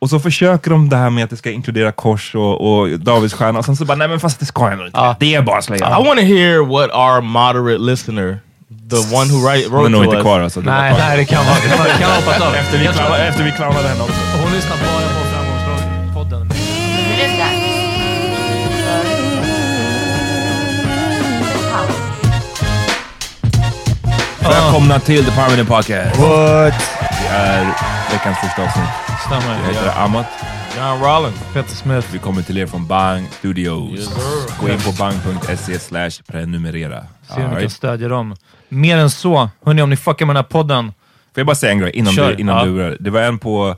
Och så försöker de det här med att det ska inkludera kors och, och Davids stjärna och sen så bara, nej men fast det ska ändå inte. Det är bara slöja. I want to hear what our moderate listener, the one who write, Hon är wrote nog to inte us, kvar alltså. Nej, kvar. nej, det kan vara. Det kan vara- det kan av. Efter vi, clownade, efter vi clownade henne också. Hon lyssnar bara på Framgångspodden. Välkomna till The Permanent Podcast. What? Det är veckans första avsnitt. Stämmer. Jag heter Amat. John Rollins. Peter Smith. Vi kommer till er från Bang Studios. Yes. Gå in på bang.se slash prenumerera. Se om vi kan stödja dem. Mer än så. Hörni, om ni fuckar med den här podden. Får jag bara säga en grej innan Kör. du, innan Ja. du? Det var en på,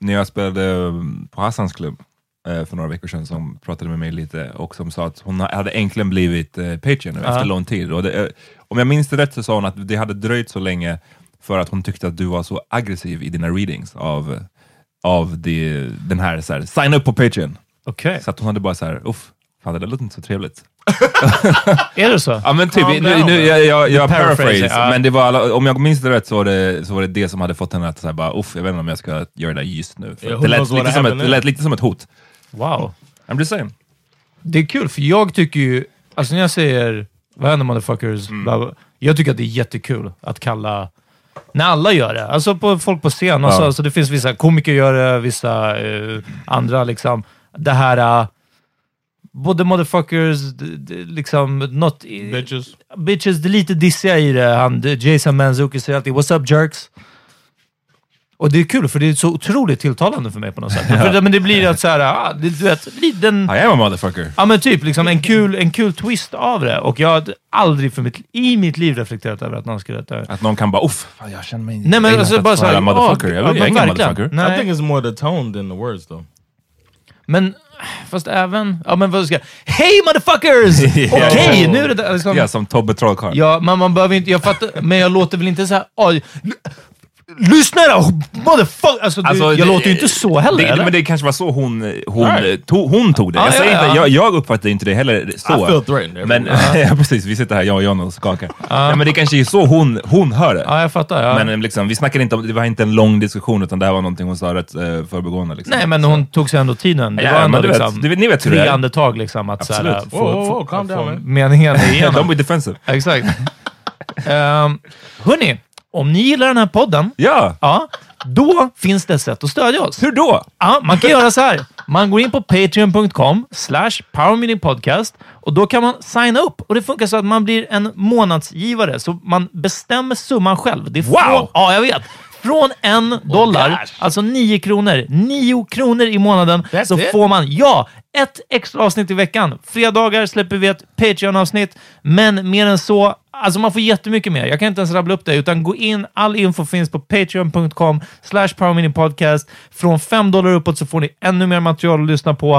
när jag spelade um, på Hassans klubb eh, för några veckor sedan som pratade med mig lite och som sa att hon hade äntligen blivit eh, Patreon nu Ja. efter lång tid. Och det, eh, om jag minns det rätt så sa hon att det hade dröjt så länge för att hon tyckte att du var så aggressiv i dina readings av, av det, den här, så här, sign up på Patreon. Okej. Så att hon hade bara så här, uff, fan det där låter inte så trevligt. Är det så? Ja men typ, Calm nu, nu, jag, jag, jag Paraphrase, ja. men det var, alla- om jag minns det rätt så var det, så var det det som hade fått henne att säga bara, uff, jag vet inte om jag ska göra det där just nu. Who det, lät lite som ett, det lät lite som ett hot. Wow. I'm just saying. Det är kul, för jag tycker ju... Alltså när jag säger vad händer motherfuckers, bla, bla, jag tycker att det är jättekul att kalla... När alla gör det. Alltså på, folk på scen. Alltså, Ja. alltså det finns vissa komiker gör det, vissa eh, andra liksom. Det här... eh, både motherfuckers, liksom... Not, Bitches. Bitches, det är lite dissiga i det. Han, Jason Manzuki säger alltid “What's up jerks?” Och det är kul, för det är så otroligt tilltalande för mig på något sätt. för, det- men det blir att så här, ah, det, du vet, li- den... I am a motherfucker. Ja men typ, liksom en kul, en kul twist av det. Och jag har aldrig för mitt, i mitt liv reflekterat över att någon skulle... Att, Att någon kan bara, uff, fan, jag känner mig... Nej men jag alltså bara höra såhär... motherfucker. Jag, ja, jag är men ingen motherfucker. Nej. I think it's more the tone than the words though. Men, fast även... Ja, men vad ska. Hej motherfuckers! Okej, nu är det liksom, Ja, som Tobbe Trollkarl. Ja, man, man behöver inte... Jag fattar, men jag låter väl inte så här... L- lyssna då! Motherfucker! Alltså, Alltså, det, jag låter ju inte så heller, det, eller? Men det kanske var så hon, hon, Right. tog, hon tog det. Ja, jag, säger ja, inte, ja. jag, jag uppfattar inte det heller så. I feel threatened. Men, ja, precis, vi sitter här, jag och John och skakar. Nej, men det kanske är så hon, hon hör det. Ja, jag fattar. Ja. Men eh, liksom, vi snackade inte om, det var inte en lång diskussion, utan det här var någonting hon sa rätt uh, förbigående. Liksom. Nej, men hon tog sig ändå tiden. Det Ja, var ändå men du vet, liksom du vet- ni vet hur det tre är. andetag liksom. Att så här, Absolut. få, få, whoa, calm få man. meningen Don't igenom. be defensive. Exakt. um, hörni, om ni gillar den här podden, Ja, ja, då finns det ett sätt att stödja oss. hur då? Ja, man kan göra så här. Man går in på patreon.com slash powermeetingpodcast och då kan man signa upp. Och det funkar så att man blir en månadsgivare, så man bestämmer summan själv. Det är Wow! Från, ja, jag vet. Från en dollar, alltså nio kronor, nio kronor i månaden, That's så it? får man, ja, ett extra avsnitt i veckan. Fredagar släpper vi ett Patreon-avsnitt, men mer än så, alltså man får jättemycket mer. Jag kan inte ens rabbla upp det, utan gå in, all info finns på patreon.com slash powerminipodcast. Från fem dollar uppåt så får ni ännu mer material att lyssna på.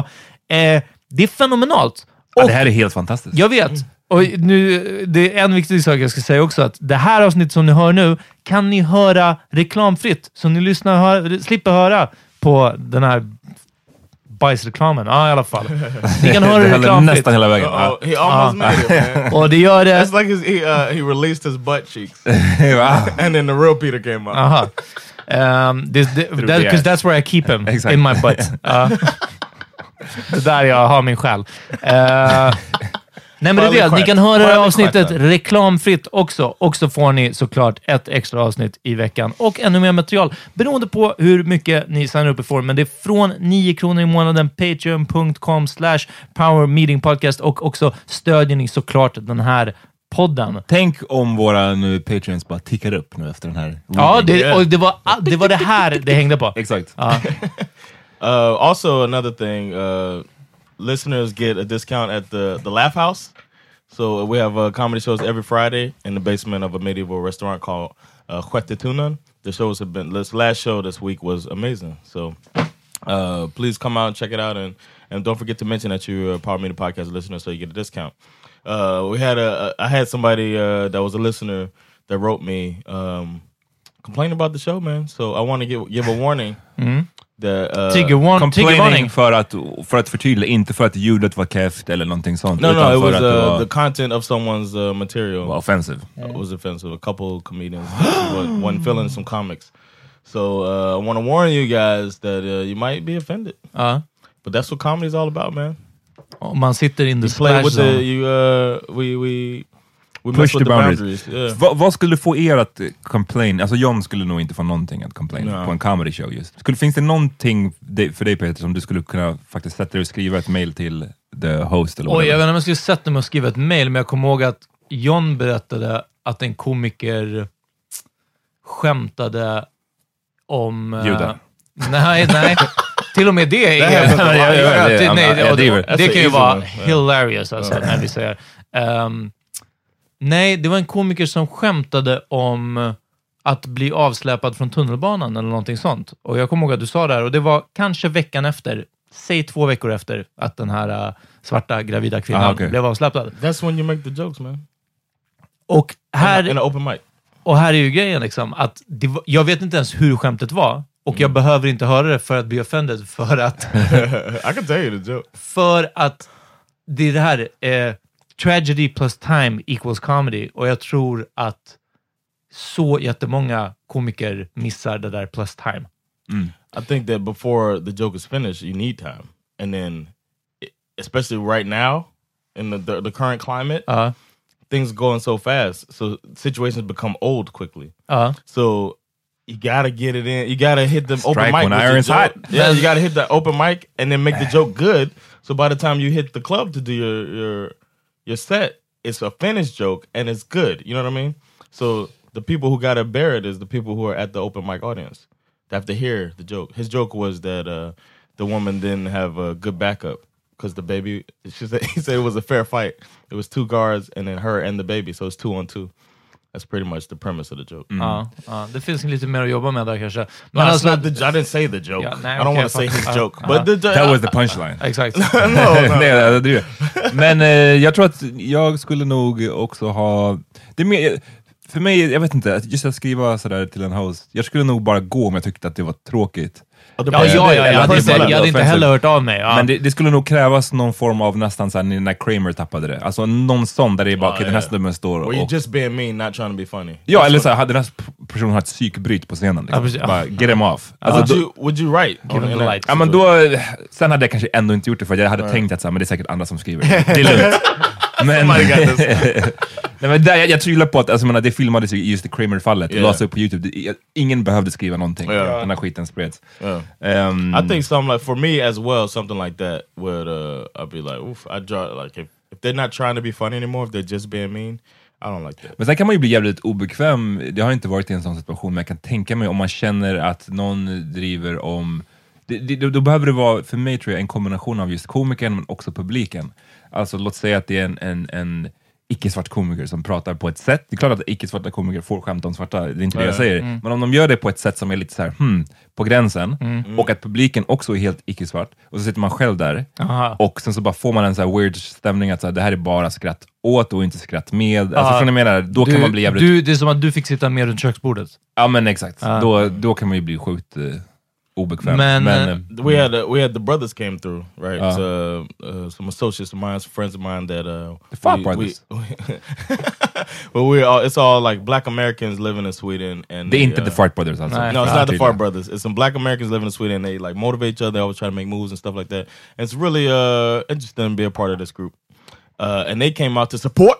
Eh, det är fenomenalt. Ja, det här är helt fantastiskt. jag vet. Och nu, det är en viktig sak jag ska säga också, att det här avsnittet som ni hör nu kan ni höra reklamfritt, så ni lyssnar, hör, slipper höra på den här bajsreklamen. Ja, i alla fall. Ni kan höra reklamfritt. nästan hela vägen. Uh-oh, he almost made it, man. Och det gör det... It's like his, he, uh, he released his butt cheeks, and then the real Peter came out. Aha. Um, this, this, that, Because that's where I keep him, in my butt. Ja. det är där jag har min själ. Uh, nej men det är det, ni kan höra det här avsnittet reklamfritt också. Och så får ni såklart ett extra avsnitt i veckan och ännu mer material beroende på hur mycket ni signar upp er för. Men det är från 9 kronor i månaden, patreon.com slash powermeetingpodcast och också stödjer ni såklart den här podden. Tänk om våra nu Patreons bara tickar upp nu efter den här. Ja, det, och det, var, det var det här det hängde på. Exakt. Ja. Uh, also, another thing, uh, listeners get a discount at the the Laugh House. So we have uh, comedy shows every Friday in the basement of a medieval restaurant called uh, Huetetunan. The shows have been this last show this week was amazing. So uh, please come out and check it out, and and don't forget to mention that you're a Power Media Podcast listener, so you get a discount. Uh, we had a, I had somebody uh, that was a listener that wrote me um, complaining about the show, man. So I want to give give a warning that uh, Trigger, one, trigger för att, för att förtydliga, inte för att ljudet var keft eller någonting sånt. No, no, it was uh, the content of someone's uh, material var offensive. was offensive. A couple comedians wasn't, wasn't feeling some comics. So uh, I want to warn you guys that uh, you might be offended. Ja. But that's what comedy's all about, man. Om man sitter in the You play splash with the zone. you. Uh, we we we Push the boundaries. boundaries. Yeah. Va, vad skulle få er att eh, complain? Alltså John skulle nog inte få någonting att complain Nej. på en comedy show just. Skulle, finns det någonting för dig Peter som du skulle kunna faktiskt sätta dig och skriva ett mail till the host eller Oj, jag vet inte om jag skulle sätta mig och skriva ett mail, men jag kommer ihåg att John berättade att en komiker skämtade om... eh, Judar. Nej, nej. Till och med det är... Det Ja, ja, ja, det- nej, det det, kan ju an vara hilarious, alltså, när vi säger. Ehm, nej, det var en komiker som skämtade om att bli avsläpad från tunnelbanan eller någonting sånt. Och jag kommer ihåg att du sa det här och det var kanske veckan efter, säg två veckor efter att den här uh, svarta gravida kvinnan Ah, okej. blev avsläpad. That's when you make the jokes, man. Och här, in an open mic. och här är ju grejen, liksom, att det var, jag vet inte ens hur skämtet var och jag behöver inte höra det för att bli offended, för att, I can tell you the joke. för att det är det här, eh, tragedy plus time equals comedy, och jag tror att så jättemånga komiker missar det där plus time. I think that before the joke is finished, you need time, and then, especially right now in the the, the current climate, Ja, things going so fast, so situations become old quickly. ja. So you gotta get it in. You gotta hit the open Strike mic. when with the iron's hot. Yeah, you gotta hit that open mic and then make the joke good. So by the time you hit the club to do your your your set, it's a finished joke and it's good. You know what I mean? So the people who gotta bear it is the people who are at the open mic audience. They have to hear the joke. His joke was that uh, the woman didn't have a good backup because the baby. She said he said it was a fair fight. It was two guards and then her and the baby, so it's two on two. That's pretty much the premise of the joke. Ja, ja, det finns lite mer att jobba med där kanske. No, Men it's alltså, not the, I didn't say the joke. Yeah, nah, I don't okay, want to say his Uh, joke. uh, but the, the, That was the punchline. exakt. no, no. Nej. Men eh, jag tror att jag skulle nog också ha... Det mer, för mig, jag vet inte, just att skriva sådär till en host, jag skulle nog bara gå om jag tyckte att det var tråkigt. Ja, person- ja, ja, jag hade det- inte, det- jag hade inte heller hört av mig. Ja. Men det, det skulle nog krävas någon form av nästan såhär när Kramer tappade det. Alltså någon sån där det är bara, Ja, okej den här ja. snubben står Where you och... just being mean, not trying to be funny. Ja, That's eller såhär, hade den här personen har ett psykbryt på scenen. Ja, Liksom. precis. bara, get him off. would, Alltså, då, you, would you write? Ja, men då, sen hade jag kanske ändå inte gjort det, för jag hade tänkt att så här, men det är säkert andra som skriver. Det är lugnt. Men, Nej, men där, jag, jag tvivlar på att, alltså, menar, det filmades ju i just det Kramer-fallet, Yeah. lades upp på Youtube. Det, ingen behövde skriva någonting. Yeah. Den här skiten spreds. Yeah. Ehm, I think something like for me as well, something like that would uh I'd be like, oof, I draw like if, if they're not trying to be funny anymore, if they're just being mean, I don't like that. Men sen kan man ju bli jävligt obekväm, det har inte varit i en sån situation, men jag kan tänka mig om man känner att någon driver om... Det, det, då behöver det vara, för mig tror jag, en kombination av just komikern men också publiken. Alltså låt säga att det är en, en, en icke-svart komiker som pratar på ett sätt, det är klart att icke-svarta komiker får skämta om svarta, det är inte det jag säger, men om de gör det på ett sätt som är lite så här, hmm, på gränsen, och att publiken också är helt icke-svart, och så sitter man själv där, Aha. och sen så bara får man en så här weird stämning att så här, det här är bara skratt åt och inte skratt med. Alltså, förstår ni menar? Då kan du, man bli jävligt... du, det är som att du fick sitta med runt köksbordet. Ja men exakt, Ja. då, då kan man ju bli sjukt eh, obekväm. Men, Men, We had uh, we had the brothers came through, right? Uh. So, uh, some associates of mine, some friends of mine that uh, The Fart we- Brothers. We, well, we all it's all like black Americans living in Sweden, and det är they, inte uh, The Fart Brothers alltså. Nej. No, it's not the. Fart Brothers. It's some black Americans living in Sweden. They like motivate each other. They always try to make moves and stuff like that. And it's really uh interesting to be a part of this group. Uh, and they came out to support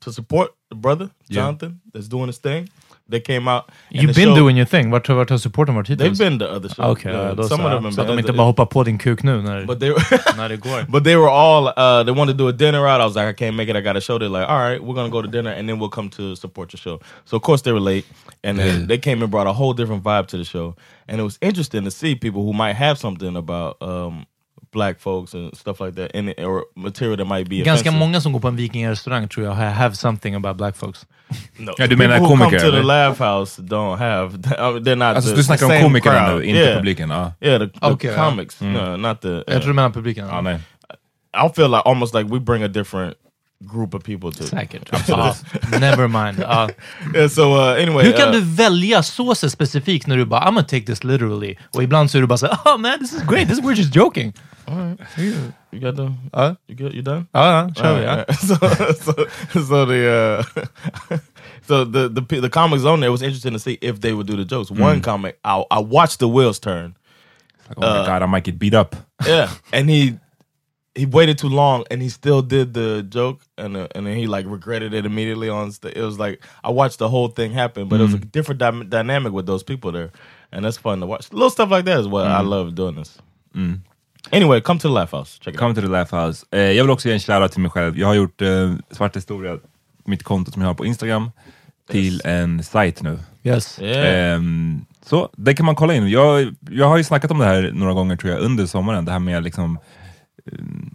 to support the brother Yeah. Jonathan that's doing his thing. They came out. You've been show- doing your thing. Vart, vart har supporten varit hittills? They've been to other shows. Okay, yeah. då some så. of them. have så att de been- inte bara hoppar på din kuk nu när, But they were. när det går. But they were all uh, they wanted to do a dinner out. I was like, I can't make it. I got a show. They're like, all right, we're gonna go to dinner and then we'll come to support your show. So of course they were late, and then they came and brought a whole different vibe to the show. And it was interesting to see people who might have something about um, black folks and stuff like that in it, or material that might be Ganska offensive. många som går på en vikingarestaurang tror jag have something about black folks. No, Ja, du the menar people who come komiker, to the laugh house don't have. They're not. Alltså the, du the snackar om same komikerna crowd. nu, inte yeah. publiken. Ja. Yeah, the, the Okay, comics. No, not the. Jag tror du menar publiken. Ja, nej. I feel like almost like we bring a different group of people to. Säkert. Ja, ah, never mind. Ja. Ah. Yeah, so uh, anyway, Hur kan uh, du välja så så specifikt när du bara I'm gonna take this literally och ibland så är du bara såhär oh man this is great, this we're just joking. All right. You got the. Ja, You good? You done? ja, ja kör vi. Ja. Alright, so, so, so the uh, so the the the comics on there was interesting to see if they would do the jokes. One mm. comic, I I watched the wheels turn. Like, oh my uh, god, I might get beat up. Yeah, and he he waited too long, and he still did the joke, and uh, and then he like regretted it immediately on stage. It was like I watched the whole thing happen, but it was a different dy- dynamic with those people there, and that's fun to watch. Little stuff like that is what I love doing this. Anyway, come to the Laugh House. Check it out. Come to the laugh house. Eh, jag vill också ge en shoutout till mig själv. Jag har gjort eh, Svart historia, mitt konto som jag har på Instagram, till en sajt nu. Yes. Yeah. Ehm, så det kan man kolla in. Jag, jag har ju snackat om det här några gånger tror jag under sommaren, det här med liksom eh,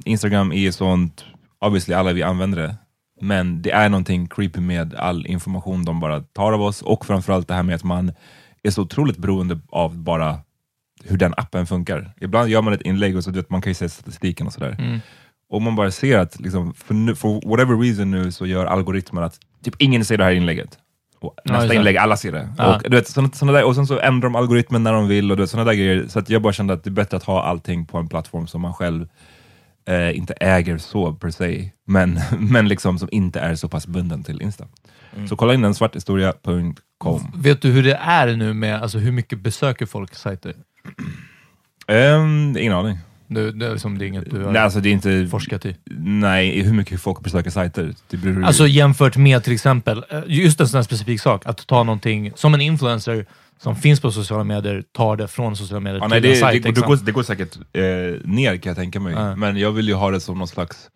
Instagram är sånt, obviously alla vi använder det, men det är någonting creepy med all information de bara tar av oss och framförallt det här med att man är så otroligt beroende av bara hur den appen funkar. Ibland gör man ett inlägg och så vet, man kan ju se statistiken och sådär. Mm. Och man bara ser att liksom, för, nu, for whatever reason nu så gör algoritmen att typ ingen ser det här inlägget. Och Ja, nästa det. inlägg, alla ser det. Ja. Och, du vet, såna, såna där, och sen så ändrar de algoritmen när de vill och såna där grejer. Så jag bara kände att det är bättre att ha allting på en plattform som man själv eh, inte äger så per se, men, men liksom som inte är så pass bunden till Insta. Mm. Så kolla in den, svarthistoria.com. Vet du hur det är nu med, alltså hur mycket besöker folk sajter? Um, ingen aning. Det, det, är liksom, det är inget du har Nej, alltså det är inte... forskat i. Nej, hur mycket folk besöker sajter. Det beror Alltså jämfört med till exempel, eh, just en sån här specifik sak, att ta någonting som en influencer som finns på sociala medier, tar det från sociala medier Ja, till nej, en det, sajt. det, det, liksom. går, det går säkert eh, ner kan jag tänka mig, Ja. men jag vill ju ha det som någon slags...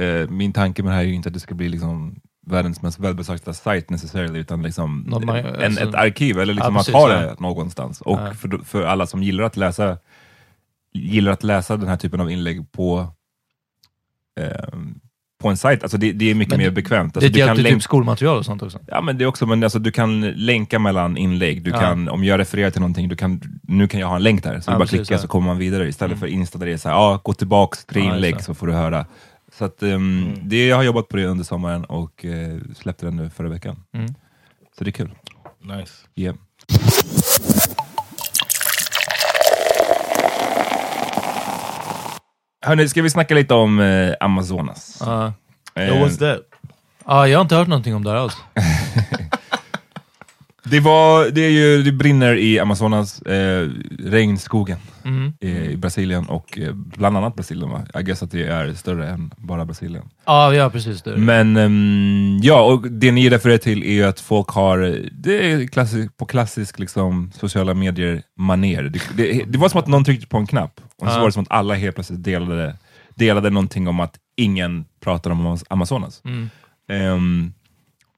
Eh, min tanke med det här är ju inte att det ska bli liksom världens mest välbesökta sajt necessarily, utan liksom Något man- en, alltså- ett arkiv, eller liksom Ja, att precis, ha ja. det någonstans. Och Ja. för, för alla som gillar att läsa gillar att läsa den här typen av inlägg på, eh, på en sajt. Alltså det, det är mycket Men mer det- bekvämt. Det Alltså, du kan hjälpte typ skolmaterial och sånt också. Ja, men det är också, men alltså, du kan länka mellan inlägg. Du Ja. kan, om jag refererar till någonting, du kan, nu kan jag ha en länk där. Så Ja, du bara precis, klickar så kommer man vidare. Istället för Insta där det är så här, ja, gå tillbaks tre Ja, inlägg det. så får du höra. Så att, um, det, jag har jobbat på det under sommaren och eh, släppte den nu förra veckan. Mm. Så det är kul. Nice. Yeah. Hörni, ska vi snacka lite om eh, Amazonas? Ja. Eh, Yo, what's that? Ja, jag har inte hört någonting om det här alls. Det, var, det, är ju, det brinner i Amazonas, eh, regnskogen Mm. i, Brasilien och eh, bland annat Brasilien va? Jag guess att det är större än bara Brasilien. Ja, ja precis. Det. Men ehm, ja, och det ni refererar till är ju att folk har, det är klassisk, på klassisk liksom, sociala medier maner. Det, det, det var som att någon tryckte på en knapp och så Ja. var det som att alla helt plötsligt delade, delade någonting om att ingen pratar om Amaz- Amazonas. Mm. Ehm,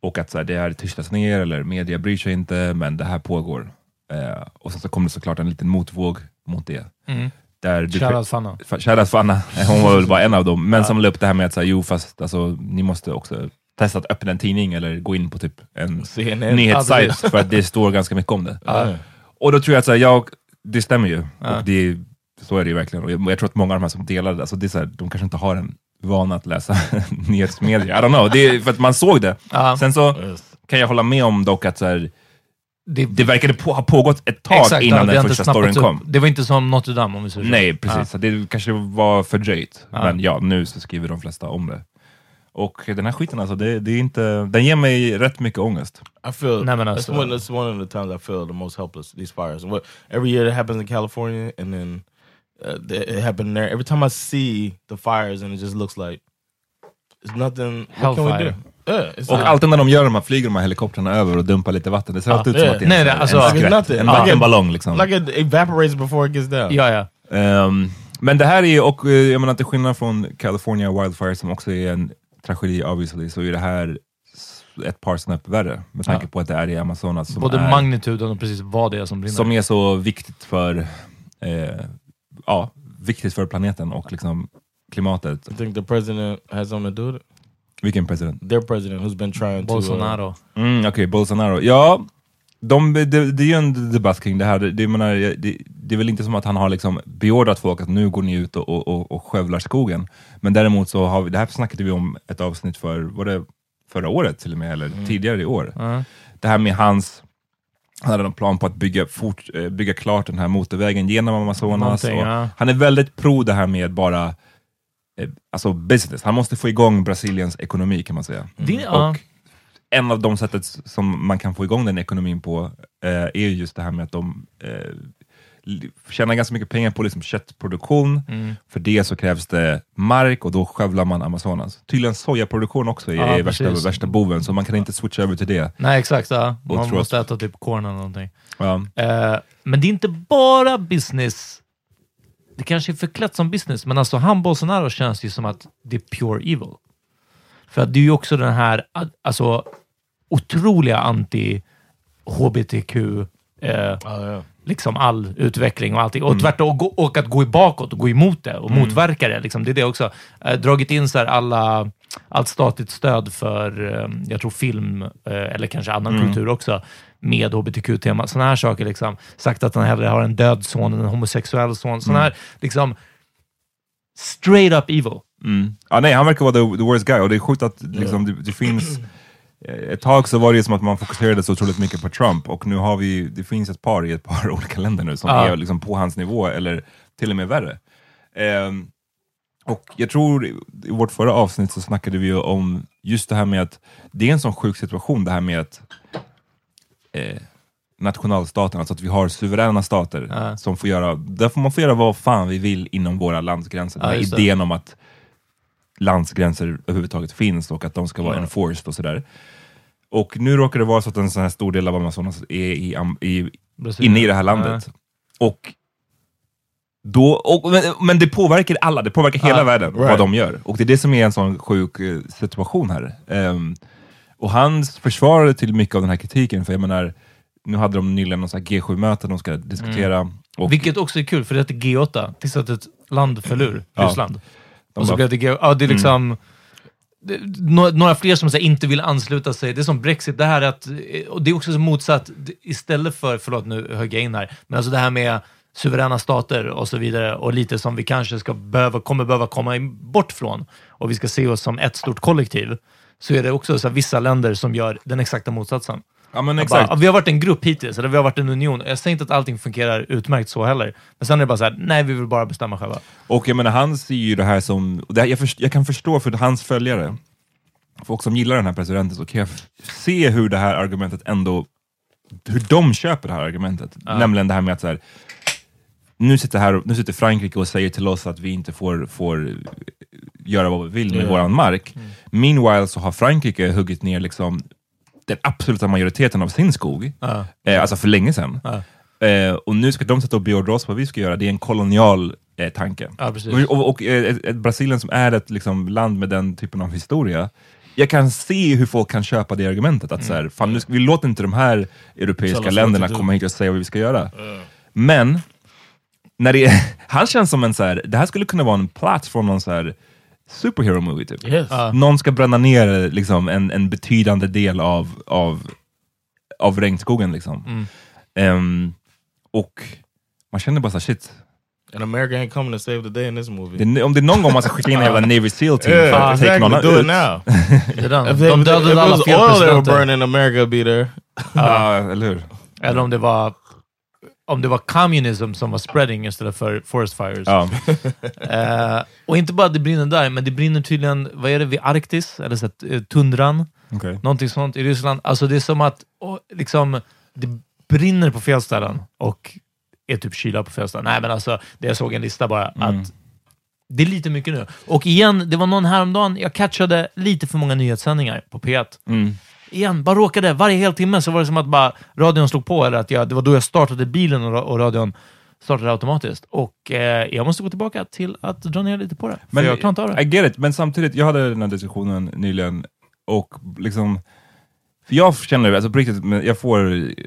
och att så här, det här tystas ner, eller media bryr sig inte, men det här pågår. Eh, och sen så kom det såklart en liten motvåg mot det. Mm. Shoutout Fanna. Fa- Shoutout Fanna, hon var väl bara en av dem, men som la upp det här med att så här, jo fast alltså, ni måste också testa att öppna en tidning eller gå in på typ en CNN. Ja, nyhetssajt precis. för att det står ganska mycket om det. Ja. Och då tror jag att så här, jag, det stämmer ju, Ja. och det, så är det ju verkligen. Och jag, jag tror att många av de här som delade, alltså det är så här, de kanske inte har en vana att läsa nyhetsmedia. I don't know, det är för att man såg det. Ja. Sen så kan jag hålla med om dock att så här, Det, det verkade på, ha pågått ett tag exakt, innan den första storyn kom. Det var inte som Notre Dame om vi säger. Nej, precis. Så Det kanske var fördröjt. Ja. Men ja, nu så skriver de flesta om det. Och den här skiten alltså, det, det är inte, den ger mig rätt mycket ångest. I feel Nej, men that's alltså- one. That's one of the times I feel the most helpless. These fires. What every year it happens in California, and then uh, it happened there. Every time I see the fires, and it just looks like it's nothing. What can we do? Hellfire. Yeah, Och like- alltid när de gör de här, flyger de här helikoptrarna över och dumpar lite vatten, det ser alltid ut som ja. att det är Nej, en, alltså- en, skvätt, nothing. en Like vattenballong. Liksom. like it evaporates before it gets down. Ja, ja. Ehm, men det här är ju, och eh, jag menar till skillnad från California Wildfire som också är en tragedi obviously, så är det här ett par snäpp värre. Med tanke Ja. på att det är i Amazonas som, Både är, magnituden och precis vad det är som brinner. som är så viktigt för, eh, ja, viktigt för planeten och liksom klimatet. I think the president has something to do with it. Vilken president? Their president, who's been trying to. Uh, Bolsonaro. Mm, Okej, Bolsonaro. Ja, de, det, det är ju en debatt kring det här. Det, det, menar, det, det är väl inte som att han har liksom beordrat folk att nu går ni ut och, och, och, och skövlar skogen. Men däremot så har vi, det här snackade vi om ett avsnitt för, var det förra året till och med, eller tidigare i år. Ja. Det här med hans, han hade en plan på att bygga, fort, eh, bygga klart den här motorvägen genom Amazonas. Ja. Han är väldigt pro det här med bara eh, alltså business. Han måste få igång Brasiliens ekonomi kan man säga. Det, ja. Och en av de sättet som man kan få igång den ekonomin på eh, är ju just det här med att de eh, tjänar ganska mycket pengar på liksom köttproduktion. Mm. För det så krävs det mark och då skövlar man Amazonas. Tydligen sojaproduktion också är, Ja, är värsta, värsta boven, så man kan inte switcha över till det. Nej, exakt. Ja. Man måste äta typ corn eller någonting. Ja. Eh, men det är inte bara business. Det kanske är förklätt som business, men alltså han Bolsonaro känns ju som att det är pure evil. För att det är ju också den här alltså, otroliga anti-HBTQ, eh, yeah. Liksom all utveckling och allting. Och tvärtom, och, att gå bakåt och gå emot det och motverka det. Liksom. Det är det också. Eh, dragit in så alla, allt statligt stöd för, eh, jag tror film, eh, eller kanske annan kultur också, med hbtq-tema. Sådana här saker. Liksom. Sagt att han hellre har en död son än en homosexuell son. Sådana här, liksom, straight up evil. Mm. Ja, nej, han verkar vara the, the worst guy och det är sjukt att liksom, det, det finns ett tag så var det som att man fokuserade så otroligt mycket på Trump och nu har vi, det finns ett par i ett par olika länder nu som Ja. är liksom på hans nivå eller till och med värre. Ehm, och jag tror i vårt förra avsnitt så snackade vi ju om just det här med att det är en sån sjuk situation det här med att eh, nationalstaten, alltså att vi har suveräna stater Ja. som får göra, där får man får göra vad fan vi vill inom våra landsgränser. Ja, Den här idén om att landsgränser överhuvudtaget finns och att de ska vara Ja. enforced och sådär. Och nu råkar det vara så att en sån här stor del av Amazonas är i, i, inne i det här landet. Och då, och, men, men det påverkar alla, det påverkar hela Ja, världen vad right. de gör. Och det är det som är en sån sjuk eh, situation här. Ehm, och han försvarade till mycket av den här kritiken, för jag menar, nu hade de nyligen någon sån här G7-möte de ska diskutera. Och Vilket också är kul, för det heter G8, tills att ett land föll ur, Ja. De Och så bara- blev det. Ja, det är liksom... det- nå- några fler som så här, inte vill ansluta sig. Det är som Brexit, det här att, och det är också så motsatt, Det- istället för, förlåt nu högg jag in här, men alltså det här med suveräna stater och så vidare och lite som vi kanske ska behöva, kommer behöva komma bort från och vi ska se oss som ett stort kollektiv, så är det också så här, vissa länder som gör den exakta motsatsen. Ja men exakt. Bara, vi har varit en grupp hittills, eller vi har varit en union. Jag säger inte att allting fungerar utmärkt så heller, men sen är det bara så här, nej, vi vill bara bestämma själva. Och jag menar, han ser ju det här som, det här, jag, först, jag kan förstå för hans följare, folk som gillar den här presidenten, så kan jag se hur det här argumentet ändå, hur de köper det här argumentet. Nämligen det här med att så här, nu sitter, här, nu sitter Frankrike och säger till oss att vi inte får, får göra vad vi vill med Ja. våran mark. Meanwhile så har Frankrike huggit ner liksom den absoluta majoriteten av sin skog, eh, alltså för länge sedan. Eh, och nu ska de sätta och beordra oss vad vi ska göra. Det är en kolonial eh, tanke. Och och, och eh, ett, ett Brasilien som är ett liksom, land med den typen av historia, jag kan se hur folk kan köpa det argumentet. Att så här, fan, nu ska, vi låter inte de här europeiska länderna komma hit och säga vad vi ska göra. Men, när det han känns som en så här, det här skulle kunna vara en plats från någon så här superhero movie typ. Yes. Någon ska bränna ner liksom, en, en betydande del av, av, av regnskogen. Liksom. Mm. Ehm, och man känner bara så shit, And America ain't coming to save the day in this movie. det, om det är någon gång man ska skicka in en jävla Navy Seal team för yeah, att take någon exactly. Do it now. Det är den. If, De it dödade alla was oil they were burning, America would be there. Ja, eller hur? Eller om det var om det var communism som var spreading istället för forest fires. Ja. Eh, och inte bara det brinner där, men det brinner tydligen, vad är det, vid Arktis? Eller så eh, tundran? okej. Någonting sånt i Ryssland. Alltså det är som att och, liksom, det brinner på fel ställen och är typ kyla på fel ställen. Nej, men alltså, det jag såg en lista bara, Mm. att det är lite mycket nu. Och igen, det var någon häromdagen, jag catchade lite för många nyhetssändningar på P1. Mm. Igen, bara råkade. Varje hel timme så var det som att bara radion slog på, eller att jag, det var då jag startade bilen och, och radion startade automatiskt. Och eh, jag måste gå tillbaka till att dra ner lite på det. För Men jag klarar inte av det. I get it, men samtidigt, jag hade den här diskussionen nyligen och liksom för jag känner, alltså på riktigt, men jag får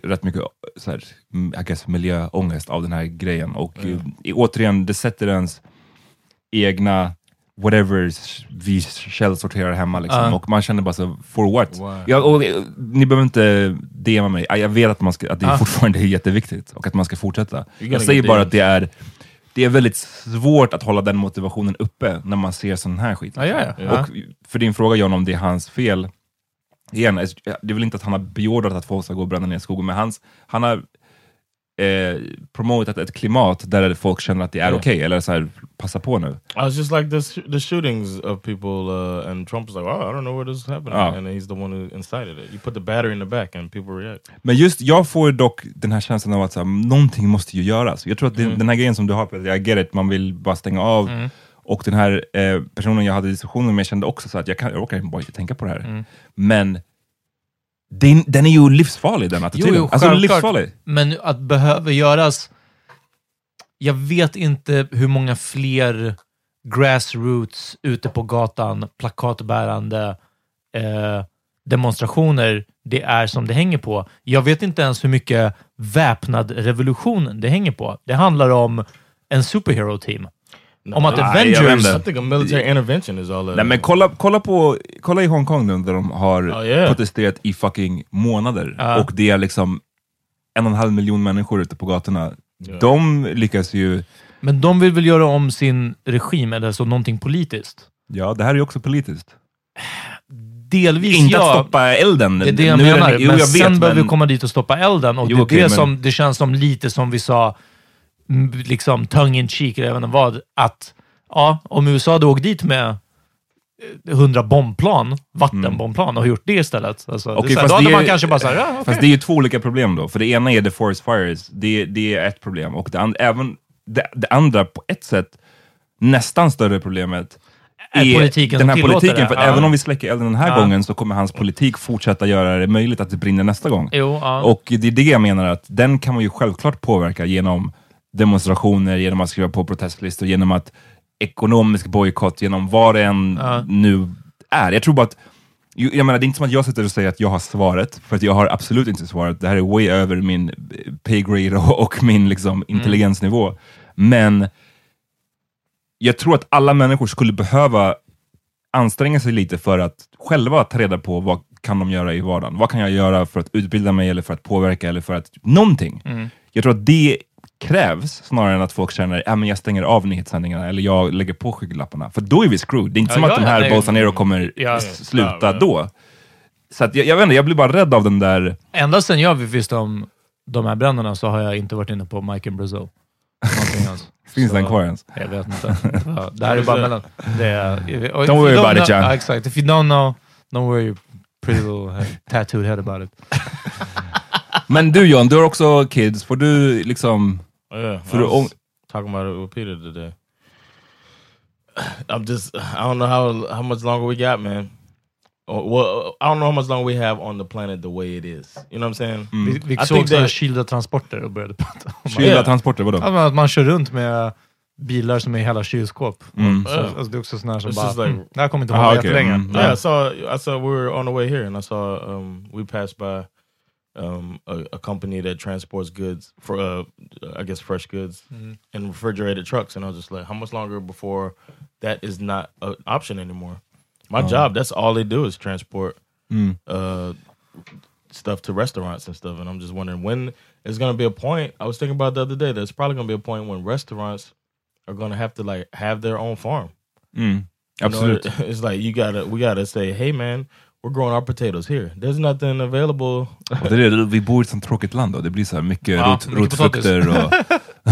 rätt mycket så här, mm, I guess, miljöångest av den här grejen. Och eh, återigen, det sätter ens egna whatever vi källsorterar hemma. Liksom. Ja. Och man känner bara så, for what? Why? Ja, och, eh, ni behöver inte DMa mig, jag vet att, man ska, att det Ja. fortfarande är jätteviktigt och att man ska fortsätta. Jag säger bara att det är, det är väldigt svårt att hålla den motivationen uppe när man ser sån här skit. Ja, ja, ja. Och för din fråga John, om det är hans fel, igen, det är väl inte att han har beordrat att folk ska gå och bränna ner skogen, men hans, han har eh, promotat ett klimat där folk känner att det är Ja. okej, eller så här, passa på nu. I was just like this, the shootings of people, uh, and Trump was like, "Oh, I don't know where this is happening," Oh. and he's the one who incited it. You put the battery in the back, and people react. Men just, jag får dock den här känslan av att så här, någonting måste ju göras. Jag tror att Mm. den här grejen som du har, Peter, jag get it, man vill bara stänga av. Mm. Och den här eh, personen jag hade diskussionen med kände också så att jag, kan, jag orkar bara inte tänka på det här. Mm. Men den, den är ju livsfarlig den attityden. Jo, jo, alltså livsfarlig. Men att behöver göras... Jag vet inte hur många fler grassroots ute på gatan, plakatbärande eh, demonstrationer det är som det hänger på. Jag vet inte ens hur mycket väpnad revolution det hänger på. Det handlar om en superhero team. Om att Nej, jag Avengers... I think a military intervention is all. Nej, men kolla, kolla, på, kolla i Hongkong nu, där de har Oh, yeah. protesterat i fucking månader. Ja. Och det är liksom en och en halv miljon människor ute på gatorna. Ja. De lyckas ju... Men de vill väl göra om sin regim, eller så någonting politiskt? Ja, det här är ju också politiskt. Delvis Inte ja. att stoppa elden. Det är det jag Nu är menar. jo, men jag vet, sen behöver men- vi komma dit och stoppa elden. Och Jo, det, är okej, det, men- som, det känns som lite som vi sa, liksom tongue in cheek, eller inte vad, att ja, om USA hade åkt dit med eh, 100 bombplan, vattenbombplan, och gjort det istället. Alltså, Okej, det här, då hade det är- man kanske bara såhär, ja, okej. Fast det är ju två olika problem då. För det ena är the forest fires, det, det är ett problem. Och det, and, även, det, det andra, på ett sätt, nästan större problemet Är politiken den här politiken. det. För Ja. även om vi släcker elden den här Ja. gången så kommer hans politik fortsätta göra det möjligt att det brinner nästa gång. Jo, ja. Och det är det jag menar, att den kan man ju självklart påverka genom demonstrationer, genom att skriva på protestlistor, genom att ekonomisk bojkott, genom vad det än Ja. nu är. Jag tror bara att jag menar, det är inte som att jag sitter och säger att jag har svaret, för att jag har absolut inte svaret. Det här är way över min pay grade och, och min liksom, intelligensnivå. Men jag tror att alla människor skulle behöva anstränga sig lite för att själva ta reda på vad kan de göra i vardagen. Vad kan jag göra för att utbilda mig eller för att påverka eller för att någonting. Jag tror att det krävs snarare än att folk känner att äh, jag stänger av nyhetssändningarna eller jag lägger på skygglapparna. För då är vi screwed. Det är inte Ja, som att ja, de ja, här nej. Bolsonaro kommer Ja. sluta då. Så att jag, jag vet inte, jag blir bara rädd av den där... Ända sen jag visste om de här bränderna så har jag inte varit inne på Mike and Brazil. Finns Så- den kvar ens? Jag vet inte. Ja, det här är bara mellan... Det är, Don't worry about it, John. Exakt. If you don't know, don't worry pretty little tattooed head about it. Men du John, du har också kids. Får du liksom... Yeah, I om- was talking about it with Peter today. I'm just, I don't know how how much longer we got, man. Well, I don't know how much longer we have on the planet the way it is. You know what I'm saying? Vi, vi I såg that- kylda transporter och började prata om Kyla Yeah. transporter, vadå? Att man kör runt med bilar som är hela kylskåp. Mm. Så, alltså, det är också sådana som It's bara, like- mm, det här kommer inte hålla okej, jättelänge. mm. Yeah, I saw. I saw. We were on the way here, and I saw. Um, we passed by um, a, a company that transports goods for, uh, I guess, fresh goods in refrigerated trucks, and I was just like, how much longer before that is not an option anymore? My job. That's all they do is transport uh, stuff to restaurants and stuff, and I'm just wondering when is going to be a point. I was thinking about the other day. There's probably going to be a point when restaurants are going to have to like have their own farm. Mm. You know, it's like you gotta, we gotta say, hey man, we're growing our potatoes here. There's nothing available. Och det är det, vi bor i ett sånt tråkigt land och det blir så här mycket Ja, rot, mycket rotfrukter och...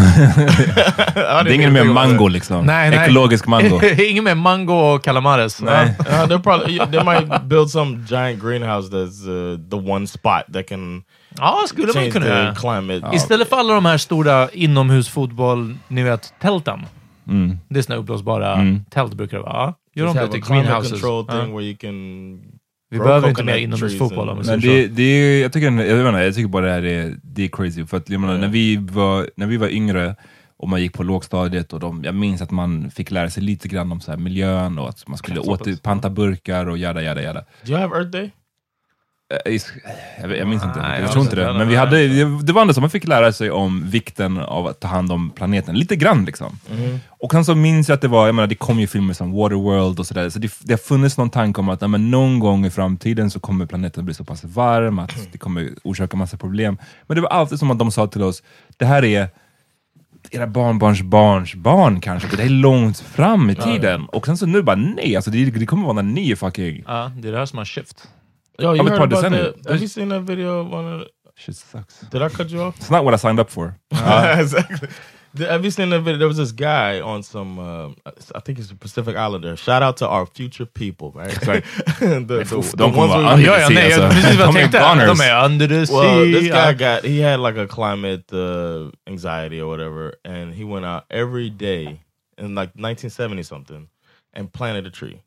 Det är ingen mer mango liksom. Nej, nej. Ekologisk mango. Ingen mer mango och calamares. Nej. Uh, probably they might build some giant greenhouse that's uh, the one spot that can Ja, skulle man change kunna the göra. climate. Istället för alla de här stora inomhusfotboll, ni vet, tälten. Mm. Det är såna uppblåsbara tält brukar det vara. Ja, Gör Just de det have till greenhouses. control thing where you can. Vi grow behöver inte mer inomhusfotboll om vi säger det, det är, jag, tycker, jag, inte, jag tycker bara det här är, det är crazy. För att, jag menar, när, vi var, när vi var yngre och man gick på lågstadiet och de, jag minns att man fick lära sig lite grann om så här miljön och att man skulle åter, panta burkar och jada jada jada. Do you have Earth Day? Eh, Jag, minns inte, Nej, jag tror inte det. Men vi hade, det var ändå så man fick lära sig om vikten av att ta hand om planeten, lite grann liksom. Och sen så minns jag att det var, jag menar det kom ju filmer som Waterworld och sådär, så det, det har funnits någon tanke om att ja, men någon gång i framtiden så kommer planeten bli så pass varm att det kommer orsaka massa problem. Men det var alltid som att de sa till oss, det här är era barnbarns barns barn kanske, det är långt fram i tiden. Och sen så nu bara nej, alltså det, det kommer vara när ni är fucking... Ja, det är det här som har shift. Yo, I'm you a heard about partisan. that? Have you seen that video? of One of the, Shit sucks. did I cut you off? It's not what I signed up for. exactly. Th- Have you seen the video? There was this guy on some, uh, I think he's a Pacific Islander. Shout out to our future people, right? Right. the, the, Uff, the de ones vara we- under the sea, alltså. precis vad jag tänkte. De är under the sea. Well, this guy got he had like a climate uh, anxiety or whatever, and he went out every day in like 1970 something and planted a tree.